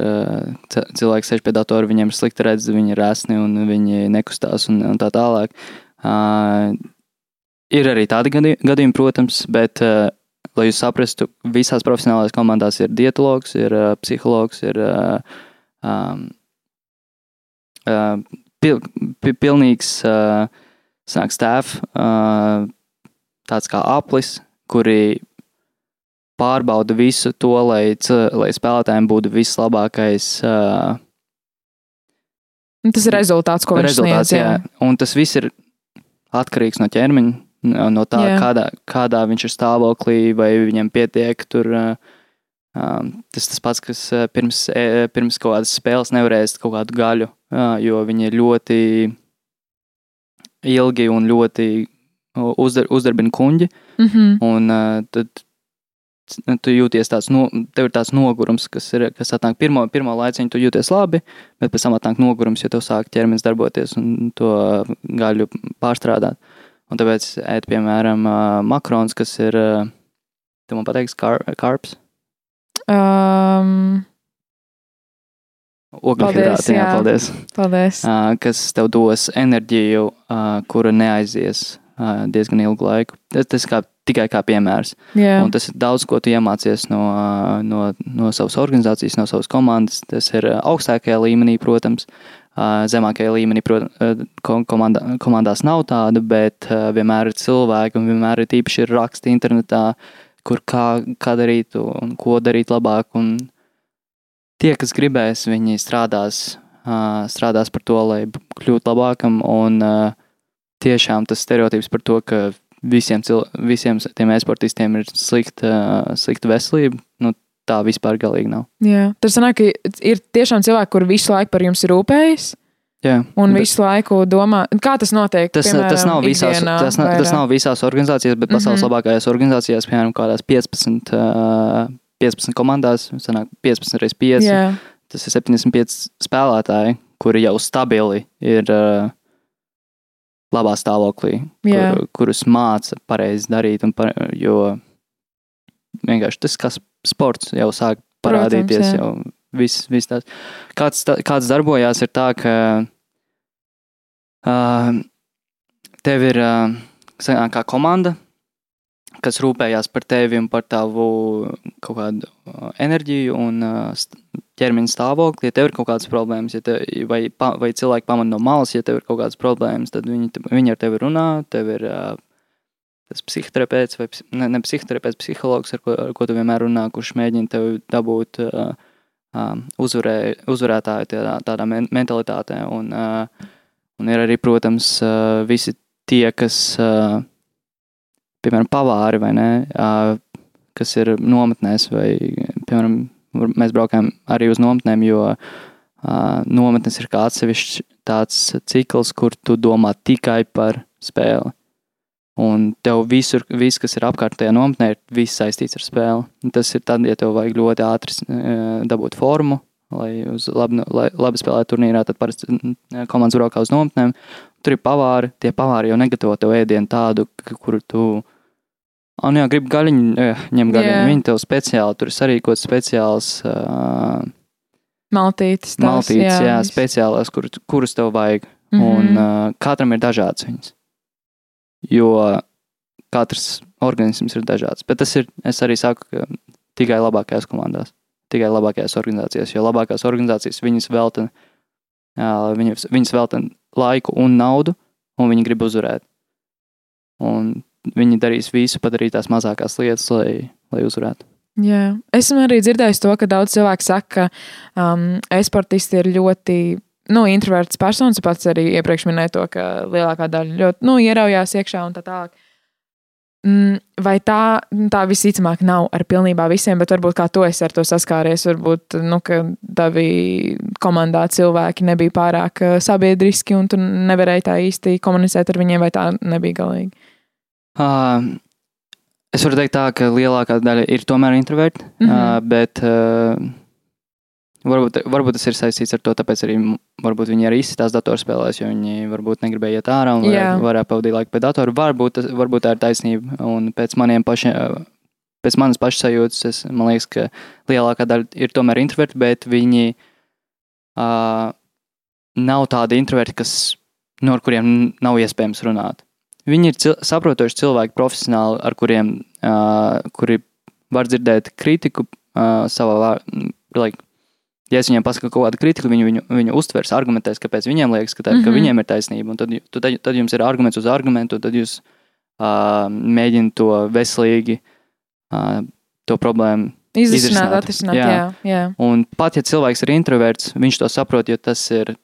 c- cilvēki sēž pie datora, viņiem ir slikta redzes, viņi ir resni un viņi nekustās un, un tā tālāk. Uh, ir arī tādi gadījumi, protams, bet, uh, lai jūs saprastu, visās profesionālajās komandās ir dietologs, ir uh, psihologs, ir um, pil, pi, pilnīgs sanāk stāv, tāds kā aplis, kuri pārbauda visu to, lai, lai spēlētājiem būtu vislabākais uh, Tas ir rezultāts, ko viņš sniedz. Jā. Jā. Un tas viss ir atkarīgs no ķermeņa, no- tā, Jā. kādā, kādā viņš ir stāvoklī, vai viņam pietiek tur. Uh, um, tas tas pats, kas pirms, pirms kaut kādas spēles nevarēs kaut kādu gaļu, uh, jo viņi ir ļoti ilgi un ļoti uzdar, uzdarbina kuģi. Mm -hmm. Un uh, tad tu jūties tāds, no, tev ir tāds nogurums, kas, ir, kas atnāk pirmo, pirmo laiciņu, tu jūties labi, bet pēc tam atnāk nogurums, jo tev sāk ķermenis darboties un to gaļu pārstrādāt. Un tāpēc ēd, piemēram, makrons, kas ir, tu man pateiksi, kar, karps, um, ogļhidrāti, jā, jā. paldies, paldies. uh, kas tev dos enerģiju, uh, kura neaizies uh, diezgan ilgu laiku. Tas, tas kā, tikai kā piemērs. Jā. Un tas ir daudz, ko tu iemācies no, no, no savas organizācijas, no savas komandas. Tas ir augstākajā līmenī, protams. Zemākajā līmenī, protams, komandā, komandās nav tāda, bet vienmēr ir cilvēki un vienmēr ir tīpaši ir raksti internetā, kur kā, kā darīt un ko darīt labāk. Un tie, kas gribēs, viņi strādās, strādās par to, lai kļūtu labākam. Un tiešām tas stereotips par to, ka visiem, cil, visiem tiem e-sportistiem ir slikta, slikta veselība. Nu, tā vispār galīgi nav. Jā. Tas sanāk, ka ir tiešām cilvēki, kur visu laiku par jums rūpējas. Jā, Un bet visu laiku domā, kā tas notiek. Tas, piemēram, tas, nav visās, ikdienā tas, nav, tas nav visās organizācijās, bet pasaules Mhm. labākajās organizācijās, piemēram, kādās 15, uh, 15 komandās, sanāk 15 reizes 5. Jā, Tas ir 75 spēlētāji, kuri jau stabili ir uh, labā stāvoklī, Jā. kur, kurus māca pareizi darīt. Par, jo vienkārši tas, kas sports jau sāk parādīties, Protams, jā. jau viss, viss tās. Kāds, tā- kāds darbojās, ir tā, ka uh, tev ir uh, kā komanda, kas rūpējās par tevi un par tavu kaut kādu uh, enerģiju un uh, ķermeņa stāvokli. Ja tev ir kaut kādas problēmas, ja tev, vai, vai cilvēki pamana no malas, ja tev ir kaut kādas problēmas, tad viņi, viņi ar tevi runā. Tev ir uh, tas psihoterapeits vai ne, ne psihoterapeits, psihologs, ar ko, ar ko tu vienmēr runā, kurš mēģina tev dabūt um, uzvarē, uzvarētāju tādā, tādā men- mentalitātē. Un, un ir arī, protams, visi tie, kas, piemēram, pavāri vai ne, kas ir nometnēs vai, piemēram, mēs braukājam arī uz nometnēm, jo nometnes ir kā atsevišķs tāds cikls, kur tu domā tikai par spēli. Un tev visur, viss, kas ir apkārt tajā nometnē, ir viss saistīts ar spēli. Un tas ir tad, ja tev vajag ļoti ātri dabūt formu, lai, labi, lai labi spēlētu turnīrā, tad parasti komandas braukā uz nometnēm. Tur ir pavāri, tie pavāri jau negatavo tev ēdienu tādu, kuru tu. Un jā, grib gaļiņu, ņem gaļiņu. Jā. Viņi tev speciāli, tur ir sarīkots speciāls uh, maltītes. tās, maltītes, jā, jā speciālās, kur, kurus tev vajag. Mm. -hmm. Un uh, katram ir dažāds viņas. Jo katrs organisms ir dažāds. Bet tas ir, es arī saku, ka tikai labākajās komandās, tikai labākajās organizācijās. Jo labākās organizācijas viņas velta, jā, viņas, viņas velta laiku un naudu, un viņi grib uzvarēt. Un viņi darīs visu, padarīt tās mazākās lietas, lai, lai uzvarētu. Jā. Esmu arī dzirdējis to, ka daudz cilvēku saka, ka um, e-sportisti ir ļoti nu, introverts personis. Es pats arī iepriekš minēju to, ka lielākā daļa ļoti nu, ieraujās iekšā un tā tālāk. Mm, Vai tā, tā visticamāk nav ar pilnībā visiem, bet varbūt kā tu esi ar to saskāries, varbūt nu, tavi komandā cilvēki nebija pārāk eh, sabiedriski un tu nevarēji tā īsti komunicēt ar viņiem, vai tā nebija galīgi. Uh, es varu teikt, tā, ka lielākā daļa ir tomēr introverti, mm. -hmm. uh, bet uh, varbūt, varbūt tas ir saistīts ar to, tāpēc arī varbūt viņi arī izsitās datorspēlēs, jo viņi varbūt negribēja iet ārā un Jā. varēja, varēja pavadīt laiku pie datora. Varbūt, tas- varbūt tā ir taisnība. Un pēc maniem pašiem. Pēc manas pašsajūtas, es, man liekas, ka lielākā daļa ir tomēr introverti, bet viņi uh, nav tādi introverti, kas, no kuriem nav iespējams runāt. Viņi ir cil saprotoši cilvēki, profesionāli, ar kuriem uh, kuri var dzirdēt kritiku uh, savā vārdā. Ja es viņiem pasaku kaut kādu kritiku, viņi viņu, viņu uztvers, argumentēs, kāpēc viņiem liekas, ka, tā, mm -hmm. ka Mhm. viņiem ir taisnība. Tad, tad, tad jums ir arguments uz argumentu, tad jūs uh, mēģināt to veselīgi, uh, to problēmu Izrisināt, atrisināt, jā, Jā. jā. jā. Un pat ja cilvēks ir introverts, viņš to saprot, jo tas ir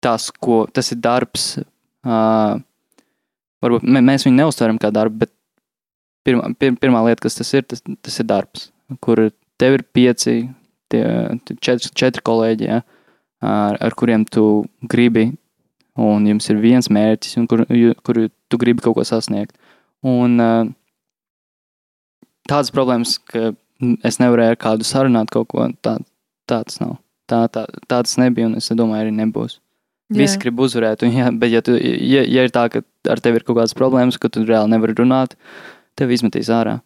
tas, ko tas ir darbs. Uh, varbūt mē- mēs viņu neuztveram kā darbu, bet pirmā, pir, pirmā lieta, kas tas ir, tas, tas ir darbs, kur tev ir pieci, tie, četri, četri kolēģi, ja, ar, ar kuriem tu gribi, un jums ir viens mērķis, un kur, kur tu gribi kaut ko sasniegt. Un tādas problēmas, ka es nevarēju ar kādu sarunāt kaut ko tādu. Tāds nav. Tā, tā, tāds nebija, un es domāju, arī nebūs. Visi Jā. grib uzvarēt, un, ja, bet, ja, tu, ja, ja ir tā, ka ar tevi ir kaut kādas problēmas, ka tu reāli nevari runāt, tev izmetīs ārā.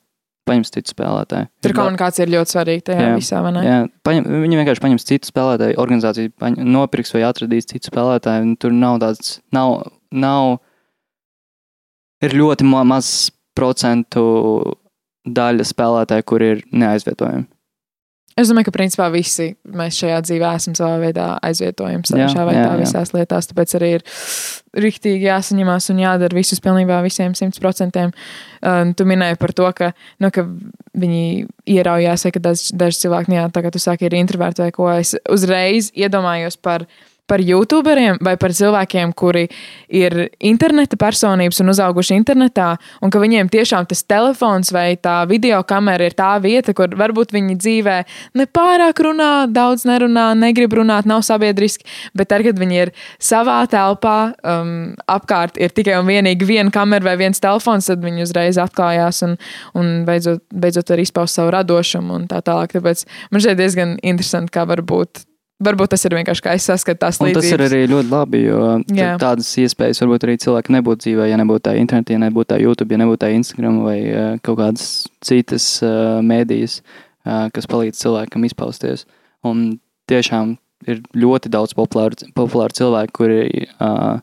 Paņems citu spēlētāju. Tur komunikācija ir ļoti svarīga tajā Jā. visā, vai ne? Jā, paņem, viņi vienkārši paņems citu spēlētāju, organizācija paņem, nopirks vai atradīs citu spēlētāju. Tur nav tāds, nav, nav ir ļoti ma maz procentu daļa spēlētāju, kur ir neaizvietojami. Es domāju, ka principā visi mēs šajā dzīvē esam savā veidā aizvietojami Jā, šajā vai tā visās lietās. Tāpēc arī ir rīktīgi jāsaņemās un jādara visus pilnībā visiem simt procentiem. Un tu minēji par to, ka, nu, ka viņi ieraujās, vai ka daži, cilvēki, nu, jā, tā kā tu saki, ir introverti vai ko. Es uzreiz iedomājos par par youtuberiem vai par cilvēkiem, kuri ir interneta personības un uzauguši internetā, un ka viņiem tiešām tas telefons vai tā video kamera ir tā vieta, kur varbūt viņi dzīvē nepārāk runā, daudz nerunā, negrib runāt, nav sabiedriski, bet tad, kad viņi ir savā telpā, um, apkārt ir tikai un vienīgi viena kamera vai viens telefons, tad viņi uzreiz atklājās un, un beidzot, beidzot var izpaust savu radošumu un tā tālāk. Tāpēc man šeit diezgan interesanti, kā var būt Varbūt tas ir vienkārši kā es saskatu tās līdzības. tas ir arī ļoti labi, jo Jā. tādas iespējas varbūt arī cilvēki nebūtu dzīvē, ja nebūtu tā interneta, ja nebūtu tā YouTube, ja nebūtu tā Instagram vai uh, kaut kādas citas uh, mēdījas, uh, kas palīdz cilvēkam izpausties. Un tiešām ir ļoti daudz populāru, populāru cilvēku, kuri uh,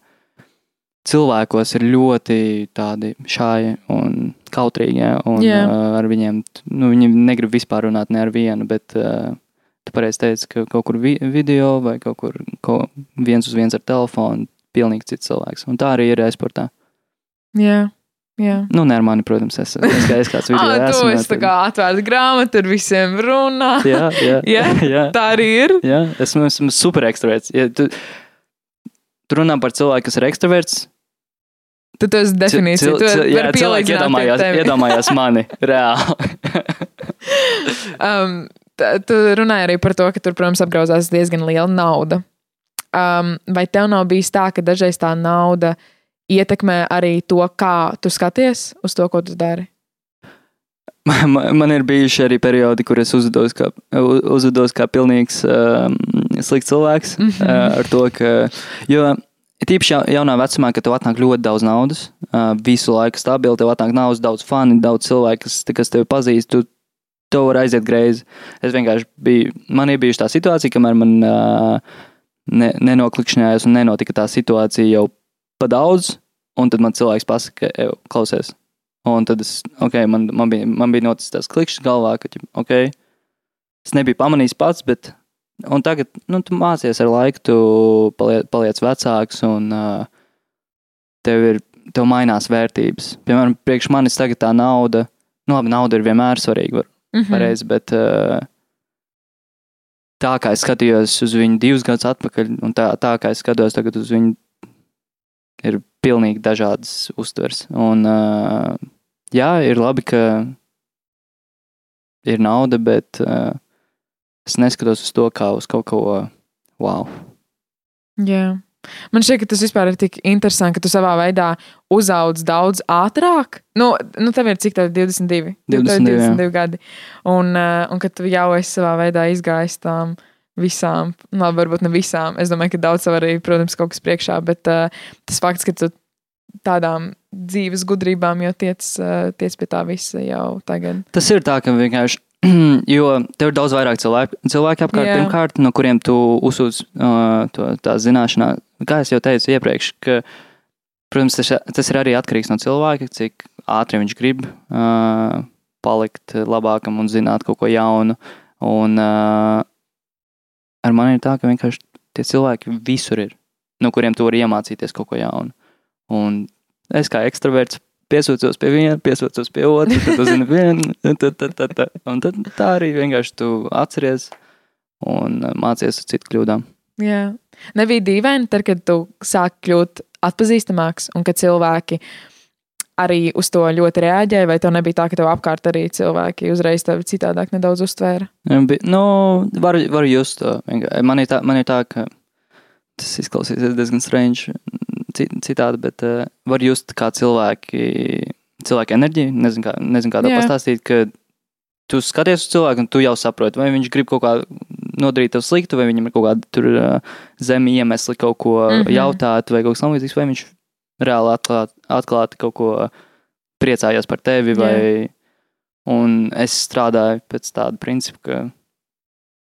cilvēkos ir ļoti tādi šāji un kautrīgi, ja, un Jā. uh, ar viņiem, nu, viņi negrib vispār runāt ne ar vienu, bet uh, Tu pareizi teici, ka kaut kur vi video vai kaut kur ko viens uz viens ar telefonu, pilnīgi cits cilvēks. Un tā arī ir e-sportā. Jā, jā. Nu, ne ar mani, protams, es, es, kā- es kāds video Ah, tu esmu. esi tā kā atvērta grāmata, ar visiem runā. Jā, jā, Jā? jā, Tā arī ir. jā. Esmu, esmu super ekstraverts. Ja tu, tu runā par cilvēku, kas ir ekstraverts. Tad tas ir definīcija. Cil- Tu cil- jā, cilvēki iedomājās, iedomājās mani reāli. Um, tu runāji arī par to, ka tur, protams, apgrauzās diezgan liela nauda. Um, vai tev nav bijis tā, ka dažreiz tā nauda ietekmē arī to, kā tu skaties uz to, ko tu dari? Man, man ir bijuši arī periodi, kur es uzvedos kā, uzvedos kā pilnīgs um, slikts cilvēks. Mm. -hmm. uh, ar to, ka. Jo tīpaši jau- jaunā vecumā, kad tev atnāk ļoti daudz naudas, uh, visu laiku stabili, tev atnāk naudas, daudz fani, daudz cilvēku, kas, kas tevi pazīst. Tu, Tev var aiziet greizi. Es vienkārši biju, man ir bijusi tā situācija, kamēr man uh, ne, nenoklikšņājās un nenotika tā situācija jau pa daudz, un tad man cilvēks pasaka, "Ew, klausies, Un tad es, ok, man, man, bija, man bija noticis tas klikšķis galvā, ka, ok, es nebiju pamanījis pats, bet, un tagad, nu, tu mācies ar laiku, tu paliec, paliec vecāks, un uh, tev ir, tev mainās vērtības. Piemēram, priekš manis tagad tā nauda, nu, labi, nauda ir vienmēr svarīga, var, Mhm. pareizi, bet uh, tā kā es skatījos uz viņu divus gadus atpakaļ, un tā, tā kā es skatos tagad uz viņu, ir pilnīgi dažādas uztvers. Un, uh, jā, ir labi, ka ir nauda, bet uh, es neskatos uz to kā uz kaut ko wow. Jā. Man šķiet, ka tas vispār ir tik interesanti, ka tu savā veidā uzaudz daudz ātrāk. Nu, nu tev ir cik tev 22, Tev 22, jā. 22 gadi. Un, uh, un ka tu jau esi savā veidā izgājis tām visām, nu, labi, varbūt ne visām. Es domāju, ka daudz tev arī, protams, kaut kas priekšā, bet uh, tas fakts, ka tu tādām dzīves gudrībām jau tiec, uh, tiec pie tā visa jau tagad. Tas ir tā, ka vienkārši. Jo tev ir daudz vairāk cilvēku, cilvēku apkārt, pirmkārt, no kuriem tu uzsūdz uh, to, tā zināšanā. Kā jau teicu iepriekš, ka, protams, tas, tas ir arī atkarīgs no cilvēka, cik ātri viņš grib uh, palikt labākam un zināt kaut ko jaunu. Un uh, ar mani ir tā, ka vienkārši tie cilvēki visur ir, no kuriem tu vari iemācīties kaut ko jaunu. Un es kā ekstraverts piesūcos pie viena, piesūcos pie otra, tad uzzini vienu, tad, tad, tad, tad. un tad tā arī vienkārši tu atceries un mācies uz citu kļūdām. Jā. Nebija dīvaini, tad, kad tu sāki kļūt atpazīstamāks un ka cilvēki arī uz to ļoti reaģēja, vai tev nebija tā, ka tev apkārt arī cilvēki uzreiz tevi citādāk nedaudz uztvēra? Nu, var, var just to. Man ir tā, man ir tā ka tas izklausīsies diezgan strange ci- citādi, bet uh, var just kā cilvēki, cilvēku enerģiju, nezinu, kā, nezinu kā to Jā. pastāstīt, ka tu skaties uz cilvēku un tu jau saproti, vai viņš grib kaut kā nodarīt tev sliktu, vai viņam ir kaut kāda tur uh, zemi iemesli kaut ko mm. -hmm. jautāt, vai kaut kas tamlīdzīgs, vai viņš reāli atklāt, atklāti kaut ko priecājās par tevi, vai, un es strādāju pēc tāda principa, ka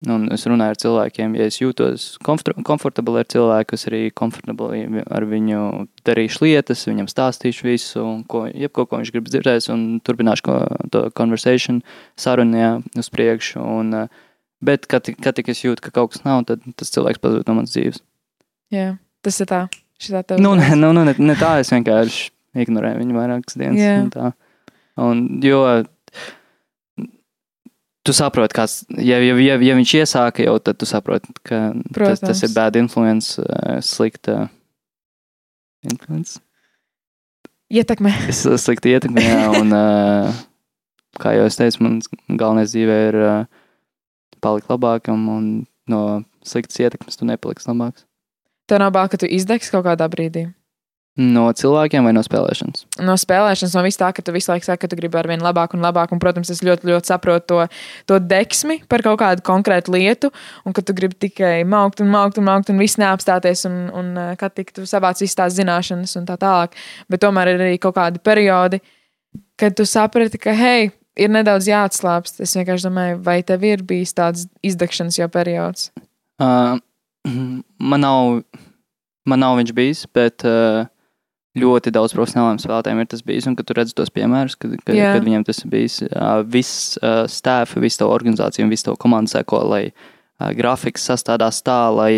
Un es runāju ar cilvēkiem, ja es jūtos komfort- komfortabli ar cilvēku, es arī komfortabli ar viņu darīšu lietas, viņam stāstīšu visu, un ko, jebko, ko viņš grib dzirdēt, un turpināšu ko, to conversation, sarunu uz priekšu. Un, eh, bet, kad, kad tik es jūtu, ka kaut kas nav, tad tas cilvēks pazūd no manas dzīves. Jā, tas ir tā. Šitā tev Nu, ne, nu, nu, ne, ne tā, es vienkārši ignorēju viņu vairākas dienas. Jā. un tā. Un, jo tu saproti, kāds, ja, ja, ja, ja viņš iesāka jau, tad tu saproti, ka tas, Protams. tas ir bad influence, uh, slikta influence. Ietekmē. Es slikti ietekmē, jā, un, uh, kā jau es teicu, man galvenais dzīvē ir uh, palikt labākam, un no sliktas ietekmes tu nepaliksi labāks. Tev nav bail, ka tu izdegsi kaut kādā brīdī. No cilvēkiem vai no spēlēšanas? No spēlēšanas, no vis tā, ka tu visu laiku saki, ka tu gribi ar vien labāk un labāk. Un, protams, es ļoti, ļoti saprotu to, to deksmi par kaut kādu konkrētu lietu, un ka tu gribi tikai maukt un maukt un maukt un viss neapstāties, un, un uh, kad tik tu savāc visas tās zināšanas un tā tālāk. Bet tomēr ir arī kaut kādi periodi, kad tu saprati, ka, hei, ir nedaudz jāatslābst. Es vienkārši domāju, vai tev ir bijis tāds izdegšanas jau periods? Uh, man, nav, man nav viņš bijis, bet uh, ļoti daudz profesionāliem spēlētājiem ir tas bijis. Un, kad tu redz tos piemērus, kad, kad, Jā. kad viņiem tas ir bijis, uh, viss uh, stāv, viss to organizācija un viss to komandu seko, lai uh, grafiks sastādās tā, lai,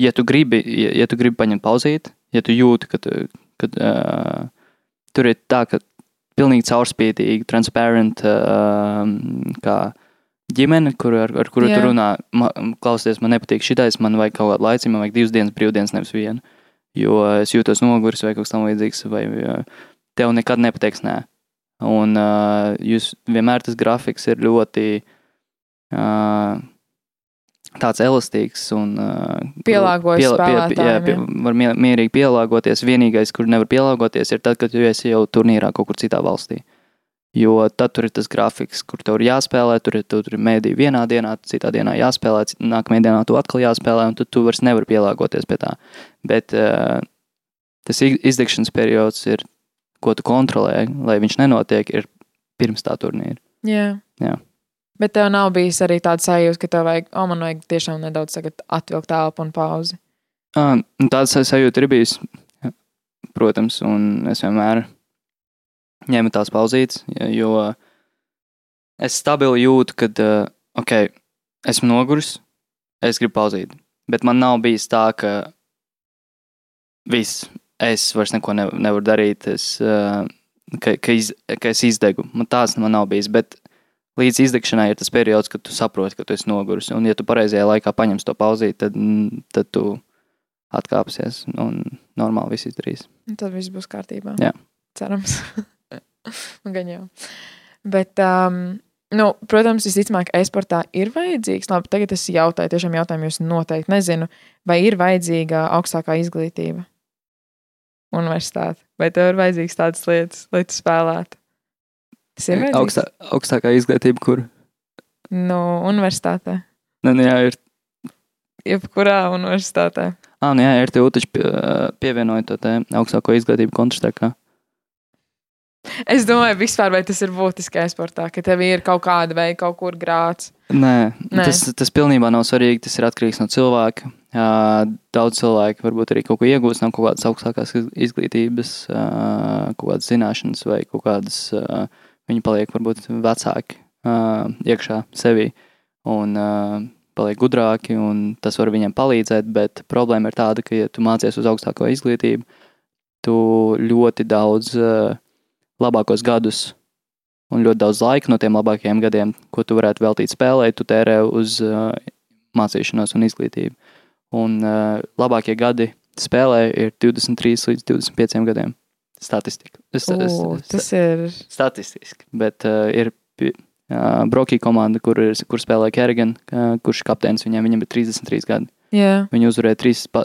ja tu gribi, ja, ja tu gribi paņemt pauzīt, ja tu jūti, ka, tu, kad, uh, tur ir tā, ka pilnīgi caurspīdīgi, transparent, uh, kā ģimene, kur, ar, ar kuru Jā. tu runā, ma, klausies, man nepatīk šitais, man vajag kaut kādu laiciņu, man vajag divas dienas brīvdienas, nevis vienu. Jo es jūtos noguris vai kaut kas tam līdzīgs, vai uh, tev nekad nepateiks nē. Un uh, jūs vienmēr tas grafiks ir ļoti uh, tāds elastīgs un Pielāgojas jā, spēlētājiem, pie, var mie- mierīgi pielāgoties. Vienīgais, kur nevar pielāgoties, ir tad, kad tu esi jau turnīrā kaut kur citā valstī. Jo tad tur ir tas grafiks, kur tev ir jāspēlē, tur ir, tur ir mēdī vienā dienā, citā dienā jāspēlē, nākamajā dienā tu atkal jāspēlē, un tad tu vairs nevari pielāgoties pie tā. Bet tas izdegšanas periods ir, ko tu kontrolē, lai viņš nenotiek, ir pirms tā turnīra. Jā. Jā. Bet tev nav bijis arī tāds sajūta, ka tev vajag, o, man vajag tiešām nedaudz atvilkt telpu un pauzi. Uh, tāds sajūta ir bijis, protams, un es vienmēr ņēmu tās pauzītes, jo es stabili jūtu, ka, ok, esmu noguris, es gribu pauzīt, bet man nav bijis tā, ka viss, es vairs neko ne, nevaru darīt, es, ka, ka, iz, ka es izdegu. Man tāds man nav bijis, bet līdz izdegšanai ir tas periods, kad tu saproti, ka tu esi noguris, un ja tu pareizajā laikā paņemsi to pauzīt, tad, tad tu atkāpsies un normāli viss izdarīs. Un tad viss būs kārtībā. Jā. Cerams. Un Gan jau. Bet, um, nu, protams, visticamāk, e-sportā ir vajadzīgs. Labi, tagad es jautāju, tiešām jautājumu jūs noteikti nezinu, vai ir vajadzīga augstākā izglītība universitāte. Vai tev ir vajadzīgs tādas lietas, lai tu spēlētu? Tas ir vajadzīgs. Augstā, augstākā izglītība, kur Nu, universitātē. nu, nu, jā, ir. Jebkurā universitātē. Ah, nu jā, RTU taču pie, pievienoja to te augstāko izglītību kontrastekā. Es domāju, vispār, vai tas ir būtiski e-sportā, ka tev ir kaut kāda vai kaut kur grāts. Nē, Nē. Nē. Tas, tas pilnībā nav svarīgi. Tas ir atkarīgs no cilvēka. Daudz cilvēku varbūt arī kaut ko iegūst no kaut kādas augstākās iz- izglītības, kaut kādas zināšanas, vai kaut kādas ā, viņi paliek varbūt vecāki ā, iekšā sevī un ā, paliek gudrāki, un tas var viņiem palīdzēt. Bet problēma ir tāda, ka, ja tu mācies uz augstāko izglītību, tu ļoti daudz ā, labākos gadus un ļoti daudz laika no tiem labākajiem gadiem, ko tu varētu veltīt spēlē, tu tērē uz uh, mācīšanos un izglītību. Un uh, labākie gadi spēlē ir 23 līdz 25 gadiem. Statistika. O, es, tas ir. statistiski, bet uh, ir uh, Brokī komanda, kur, ir, kur spēlē Kerrigan, uh, kurš ir kapteinis viņam, viņam ir 33 gadi. Jā, Viņi uzvarēja trīs, pa,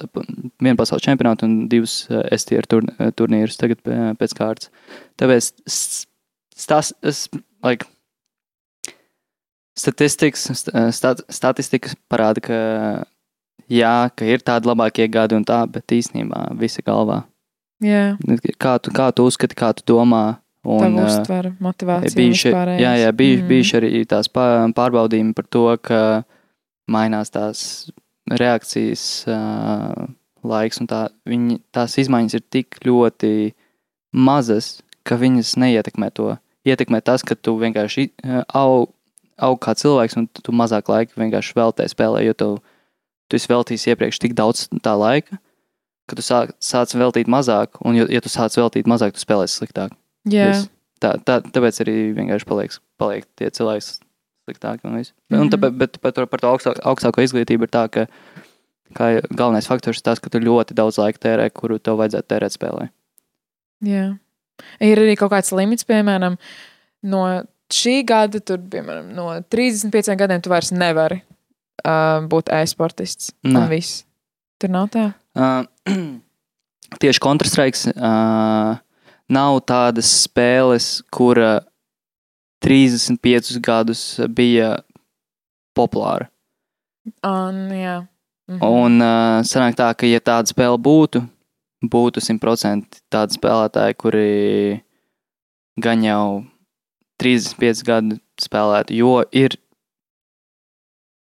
vienu pasaules čempionātu un divus uh, STR tur, uh, turnīrus tagad pē- pēc kārtas. Tāpēc s- stas, es, like, statistikas, st- stat, statistikas parāda, ka, jā, ka ir tādi labākie gadi un tā, bet īstenībā visi galvā. Jā. Kā tu, kā tu uzskati, kā tu domā? Un, uh, uztver, motivācija. bijuši, jā, jā, bijuši, Mm. bijuši arī tās pā- pārbaudījumi par to, ka mainās tās reakcijas uh, laiks, un tā, viņi, tās izmaiņas ir tik ļoti mazas, ka viņas neietekmē to. Ietekmē tas, ka tu vienkārši uh, aug, aug kā cilvēks, un tu mazāk laika vienkārši veltē spēlē, jo tu, tu esi veltījis iepriekš tik daudz tā laika, ka tu sāc, sāc veltīt mazāk, un, ja, tu sāc veltīt mazāk, tu spēlēsi sliktāk. Jā, Viss. Tā, tā, tāpēc arī vienkārši paliek, paliek tie cilvēki sliktāk. Un viss. Un Mhm. tāpēc, bet par to, par to augstā, augstāko izglītību ir tā, ka kā galvenais faktors ir tas, ka tu ļoti daudz laika tērē, kuru tev vajadzētu tērēt spēlē. Jā. Ir arī kaut kāds limits, piemēram, no šī gada, tur, piemēram, no 35 gadiem, tu vairs nevari uh, būt e-sportists. Tur nav tā. Uh, tieši Counter-Strike uh, nav tādas spēles, kura 35 gadus bija populāra. Un, jā. Mhm. Un uh, sanāk tā, ka, ja tāda spēle būtu, būtu 100% tādi spēlētāji, kuri gan jau 35 gadu spēlētu, jo ir.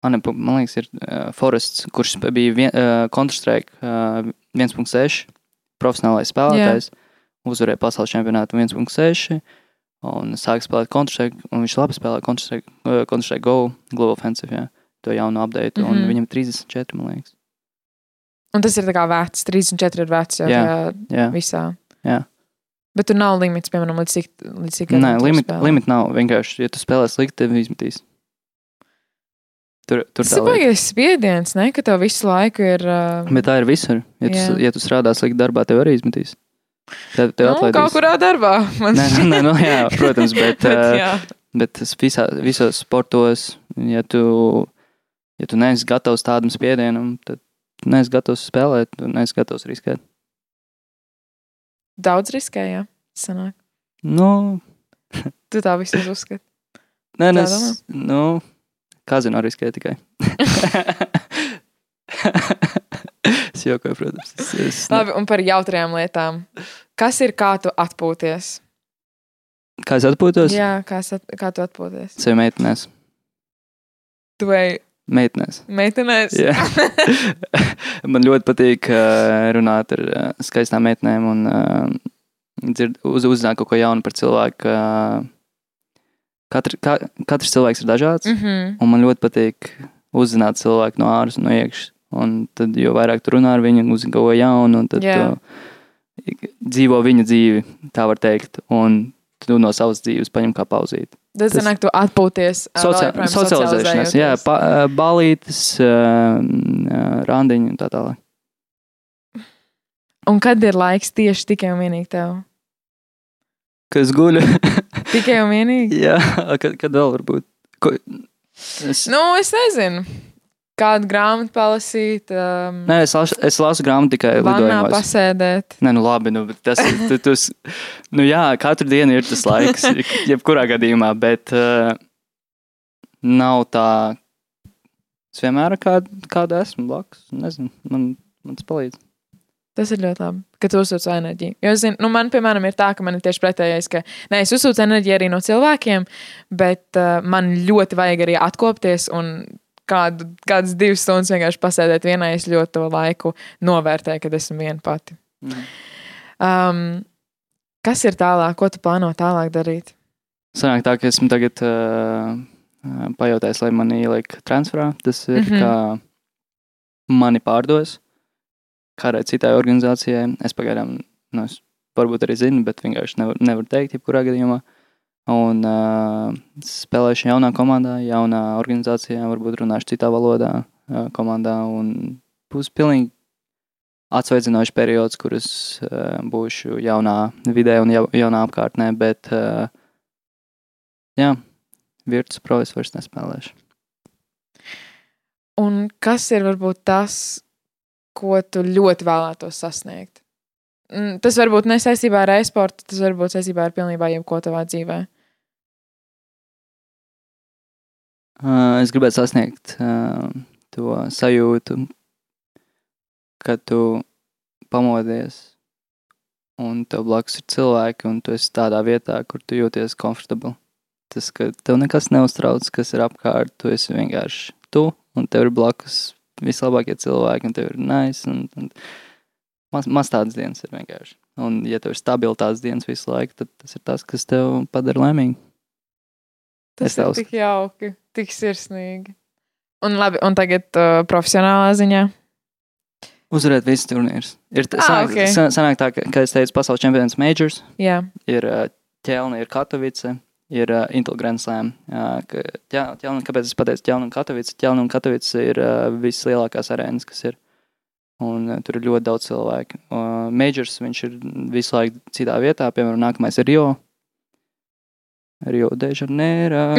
Man, man liekas, ir uh, Forests, kurš bija vien, uh, Counter-Strike uh, 1.6 profesionālais spēlētājs. Uzvarēja pasaules čempionātu 1.6 un sāka spēlēt Counter-Strike. un Viņš labi spēlē Counter-Strike, uh, Counter-Strike Go, Global Offensive, jā, to jaunu update. Mm. -hmm. Viņam ir 34, man liekas. Un tas ir tā kā vecs, 34 ir vecs jau Jā. jā. Visā. Jā. Bet tur nav limits, piemēram, līdz cik, līdz cik Nē, limit, limit nav. Vienkārši, ja tu spēlē slikti, tad izmetīs. Tur, tur Tas ir baigais spiediens, ne? Ka tev visu laiku ir. Uh, Bet tā ir visur. Ja tu, ja tu strādā slikti darbā, tev arī izmetīs. Tev, tev nu, atlaidīs. kaut kurā darbā. Nē, nē, nē, nu, jā, protams, bet, Bet, jā. bet visā, visos sportos, ja tu, ja tu neesi gatavs tādam spiedienam, tad neesi gatavs spēlēt, neesi gatavs riskēt. Daudz riskēja. Sanāk. Nu, Tu tā visur uzskati. nē, nē, Tā es, nu, kazino riskē tikai. es jokoju, protams. Es, es, Labi, un par jautrajām lietām. Kas ir kā tu atpūties? Kā es atpūtos? Jā, kā, at, kā tu atpūties? Sev meitenēs. Tu vai Meitenēs. meitenēs? Jā. Man ļoti patīk uh, runāt ar uh, skaistām meitenēm un uh, dzird, uz, uzzināt kaut ko jaunu par cilvēku. Uh, katr, ka, katrs cilvēks ir dažāds, mm. Mm -hmm. un man ļoti patīk uzzināt cilvēku no ārpus un no iekšas. Un tad, jo vairāk tu runā ar viņu, uzzini kaut ko jaunu, un tad Jā. tu dzīvo viņa dzīvi, tā var teikt. Un tu no savas dzīves paņem kā pauzīt. Tas sanāk, tu atpūties. Socia socializēšanās, jā, pa, ā, randiņi un tā tālāk. Un kad ir laiks tieši tikai un vienīgi tev? Kas guļ? Tikai un vienīgi? jā, kad, kad vēl var būt? Ko, es, Nu, es nezinu. Kādu grāmatu palasīt, um, Nē, es lasu, es lasu grāmatu tikai vannā lidojumos. pasēdēt. Nē, nu labi, nu, tas ir. Tu, tu, nu jā, katru dienu ir tas laiks, jebkurā gadījumā, bet uh, nav tā. Es vienmēr kādu, kādu esmu blakus. Nezinu, man, man tas palīdz. Tas ir ļoti labi, ka tu uzsūc enerģiju. Jo, es zinu, nu, man, piemēram, ir tā, ka man ir tieši pretējais, ka nē, es uzsūcu enerģiju arī no cilvēkiem, bet uh, man ļoti vajag arī atkopties un kādu, kādas divas stundas vienkārši pasēdēt vienā. Es ļoti to laiku novērtēju, kad esmu viena pati. Mhm. Um, kas ir tālāk? Ko tu plāno tālāk darīt? Sanāk tā, ka esmu tagad uh, uh, pajautājis, lai mani ieliek transferā. Tas ir, mm. -hmm. kā mani pārdos kādai citai organizācijai. Es pagaidām, nu, es varbūt arī zinu, bet vienkārši nevaru nevar teikt, jebkurā gadījumā. Un uh, spēlēšu jaunā komandā, jaunā organizācijā, varbūt runāšu citā valodā, uh, komandā. Būs pilnīgi atsveidzinošs periods, kurus uh, būšu jaunā vidē un jau, jaunā apkārtnē. Bet, uh, jā, virtus pro es vairs nespēlēšu. Un kas ir varbūt tas, ko tu ļoti vēlētos sasniegt? Mm, Tas varbūt ne saistībā ar e-sportu, tas varbūt saistībā ar pilnībā jebko tavā dzīvē. Uh, es gribētu sasniegt uh, to sajūtu, kad tu pamodies un tev blakus ir cilvēki, un tu esi tādā vietā, kur tu jūties komfortabli. Tas, ka tev nekas neuztrauc, kas ir apkārt, tu esi vienkārši tu, un tev ir blakus vislabākie cilvēki, un tev ir nice. Un, un maz, maz tādas dienas ir vienkārši. Un, ja tev ir stabilitātes dienas visu laiku, tad tas ir tas, kas tev padara laimīgu. Tas ir tik jauki, tik sirsnīgi. Un, labi, un tagad uh, profesionālā ziņā. Uzvarēt visus turnīrus. Ir Ah, sanāk, ok. okay. sanāk tā, ka, kā es teicu, pasaules čempionāts Majors Jā, ir ā, ķelne, ir Katovice, ir uh, Intelligence Slam. Uh, ka, ķel, ķelnu, kāpēc es pateicu Ķelnu un Katovicu? Ķelnu un Katovica ir uh, vislielākās arēnas, kas ir. Un uh, tur ir ļoti daudz cilvēku. Uh, Majors viņš ir visu laiku citā vietā, piemēram, nākamais ir Rio. Rio de Janeiro.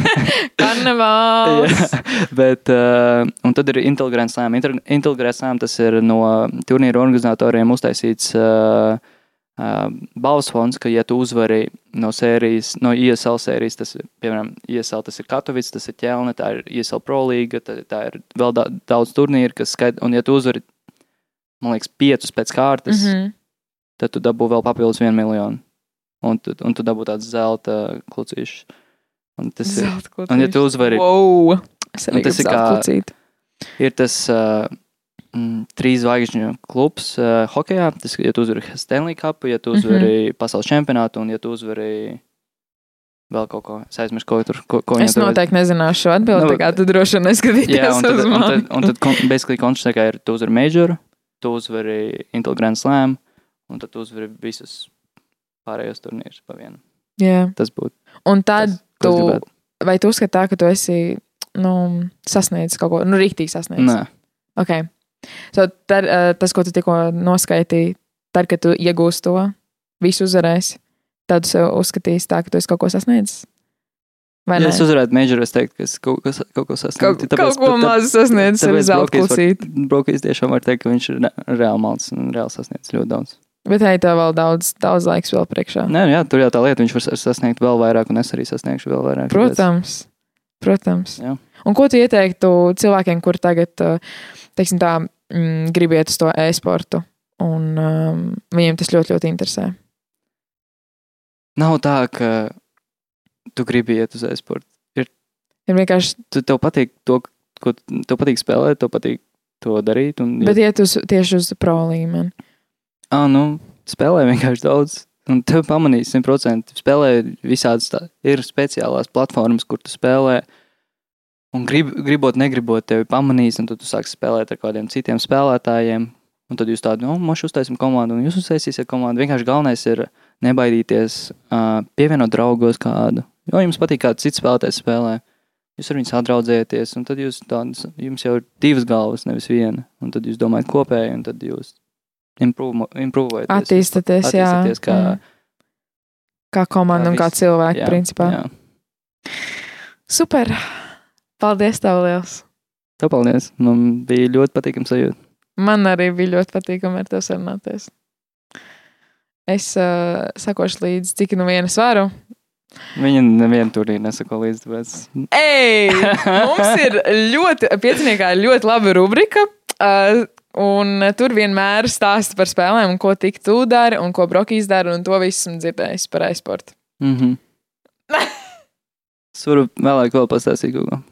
Karnevāls. Jā, bet, uh, un tad ir Intelligence Slam. Inter- Intelligence Slam tas ir no turnīra organizatoriem uztaisīts uh, balvas fonds, ka, ja tu uzvari no sērijas, no ISL sērijas, tas ir, piemēram, ISL tas ir Katovics, tas ir Ķelne, tā ir ISL Pro līga, tā, tā ir vēl da daudz turnīru, kas skaidrs, un ja tu uzvari, man liekas, piecus pēc kārtas, mm. -hmm. tad tu dabū vēl papildus vienu miljonu. Un tu, un tu dabū tāds zelta klucīšs. Un tas ir, Zelta un ja tu uzvari, Wow. Tas ir kā- zelta klucīti. ir tas uh, trīs zvaigžņu klubs uh, hokeja. Tas, ja tu uzvari Stanley Cup, ja tu uzvari mm -hmm. pasaules čempionātu un ja tu uzvari vēl kaut ko, es aizmirsu, ko tur ko, ko Es viņam tur noteikti nezināšu šo atbildi, Nu, tā kā tu droši vien neskatīties Jā, un tad, un tad, un tad kon- basically končs kā ir, tu uzvari Major, tu uzvari Intelligence Slam, un tad tu uzvari visus pārējos turnīrus pa vienu. Jā. Tas būtu Un tad tas, tu, gribētu. vai tu uzskati tā, ka tu esi, nu, sasniedzis kaut ko, nu, rīktīgi sasniedzis? Nē, Ok. So, tad, uh, tas, ko tu tikko noskaitīji, tad, kad tu iegūsi to, visu uzvarēsi, tad tu sev uzskatīsi tā, ka tu esi kaut ko sasniedzis. Vai ja ne? es uzvarētu Major, es teiktu, ka es kaut, ko sa- kaut ko Kaut, sasniegtu. kaut ko mazu sasniedzis ar zelta klucīti. Brokīs tiešām var teikt, ka viņš ir re- reāli malts un reāli sasniedzis ļoti daudz. Bet hei, tev vēl daudz, daudz laiks vēl priekšā. Nē, jā, tur jau tā lieta, viņš var sas- sasniegt vēl vairāk, un es arī sasniegšu vēl vairāk. Protams, protams. Jā. Un ko tu ieteiktu cilvēkiem, kur tagad, uh, teiksim tā, mm, grib iet uz to e-sportu, un um, viņiem tas ļoti, ļoti interesē? Nav tā, ka tu gribi iet uz e-sportu. Ir vienkārši, Tu tev patīk to, ko tev patīk spēlēt, tev patīk to darīt. Un, bet iet uz tieši uz pro līmeni. ah, nu, spēlē vienkārši daudz. Un tev pamanīs 100%. Spēlē visādas tā, ir speciālās platformas, kur tu spēlē. Un grib, gribot, negribot, tevi pamanīs, un tad tu sāksi spēlēt ar kādiem citiem spēlētājiem. Un tad jūs tādu, nu, mēs uztaisām komandu, un jūs uztaisīsiet komandu. Vienkārši galvenais ir nebaidīties, uh, pievienot draugos kādu. Jo jums patīk, kāds cits spēlētājs spēlē. Jūs ar viņu sadraudzēties, un tad jūs tādas, jums jau ir divas galvas, nevis viena. Un tad jūs domājat kopēji, un tad jūs improvējat. Attīstāties, jā. attīstāties kā, Mm. kā komanda kā un kā cilvēki, jā, principā. Jā. Super! Paldies, tev liels! Tā paldies. Man bija ļoti patīkami sajūta. Man arī bija ļoti patīkami ar tevi sarunāties. Es uh, sakošu līdzi, cik nu vienas varu. Viņa nevienu turnīru nesako līdzi. Tāpēc... Ei! Mums ir ļoti, pieciniekā ļoti laba rubrika. Uh, un tur vienmēr stāsta par spēlēm, un ko tik tu dari, un ko Brokīs dara, un to visu esmu dzirdējis par e-sportu. Mm -hmm. es varu vēlāk vēl pastāstīt ko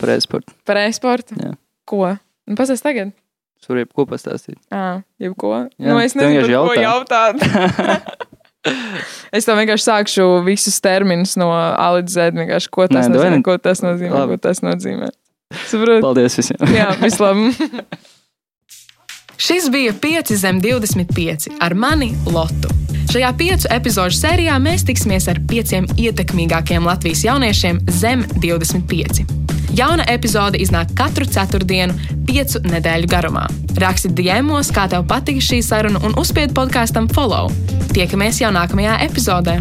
par e-sportu. Par e-sportu? Jā. Ko? Nu, Pastāst tagad. Es varu jebko pastāstīt. Jā, jebko. Jā, nu, es nezinu, par ko jautā. jautāt. es to vienkārši sākšu visus terminus no A līdz Z. Vienkārši, ko tas Nē, nozīmē, dod- ko tas nozīmē, Labi. ko tas nozīmē. Saprotu? Paldies visiem! Jā, vislabāk. Šis bija 5 zem 25 ar mani Lotu. Šajā piecu epizodu sērijā mēs tiksimies ar pieciem ietekmīgākiem Latvijas jauniešiem zem 25. Jauna epizode iznāk katru ceturtdienu, piecu nedēļu garumā. Rakstiet DMs, kā tev patika šī saruna, un uzspiediet podkāstam follow. Tiekamies jau nākamajā epizodē!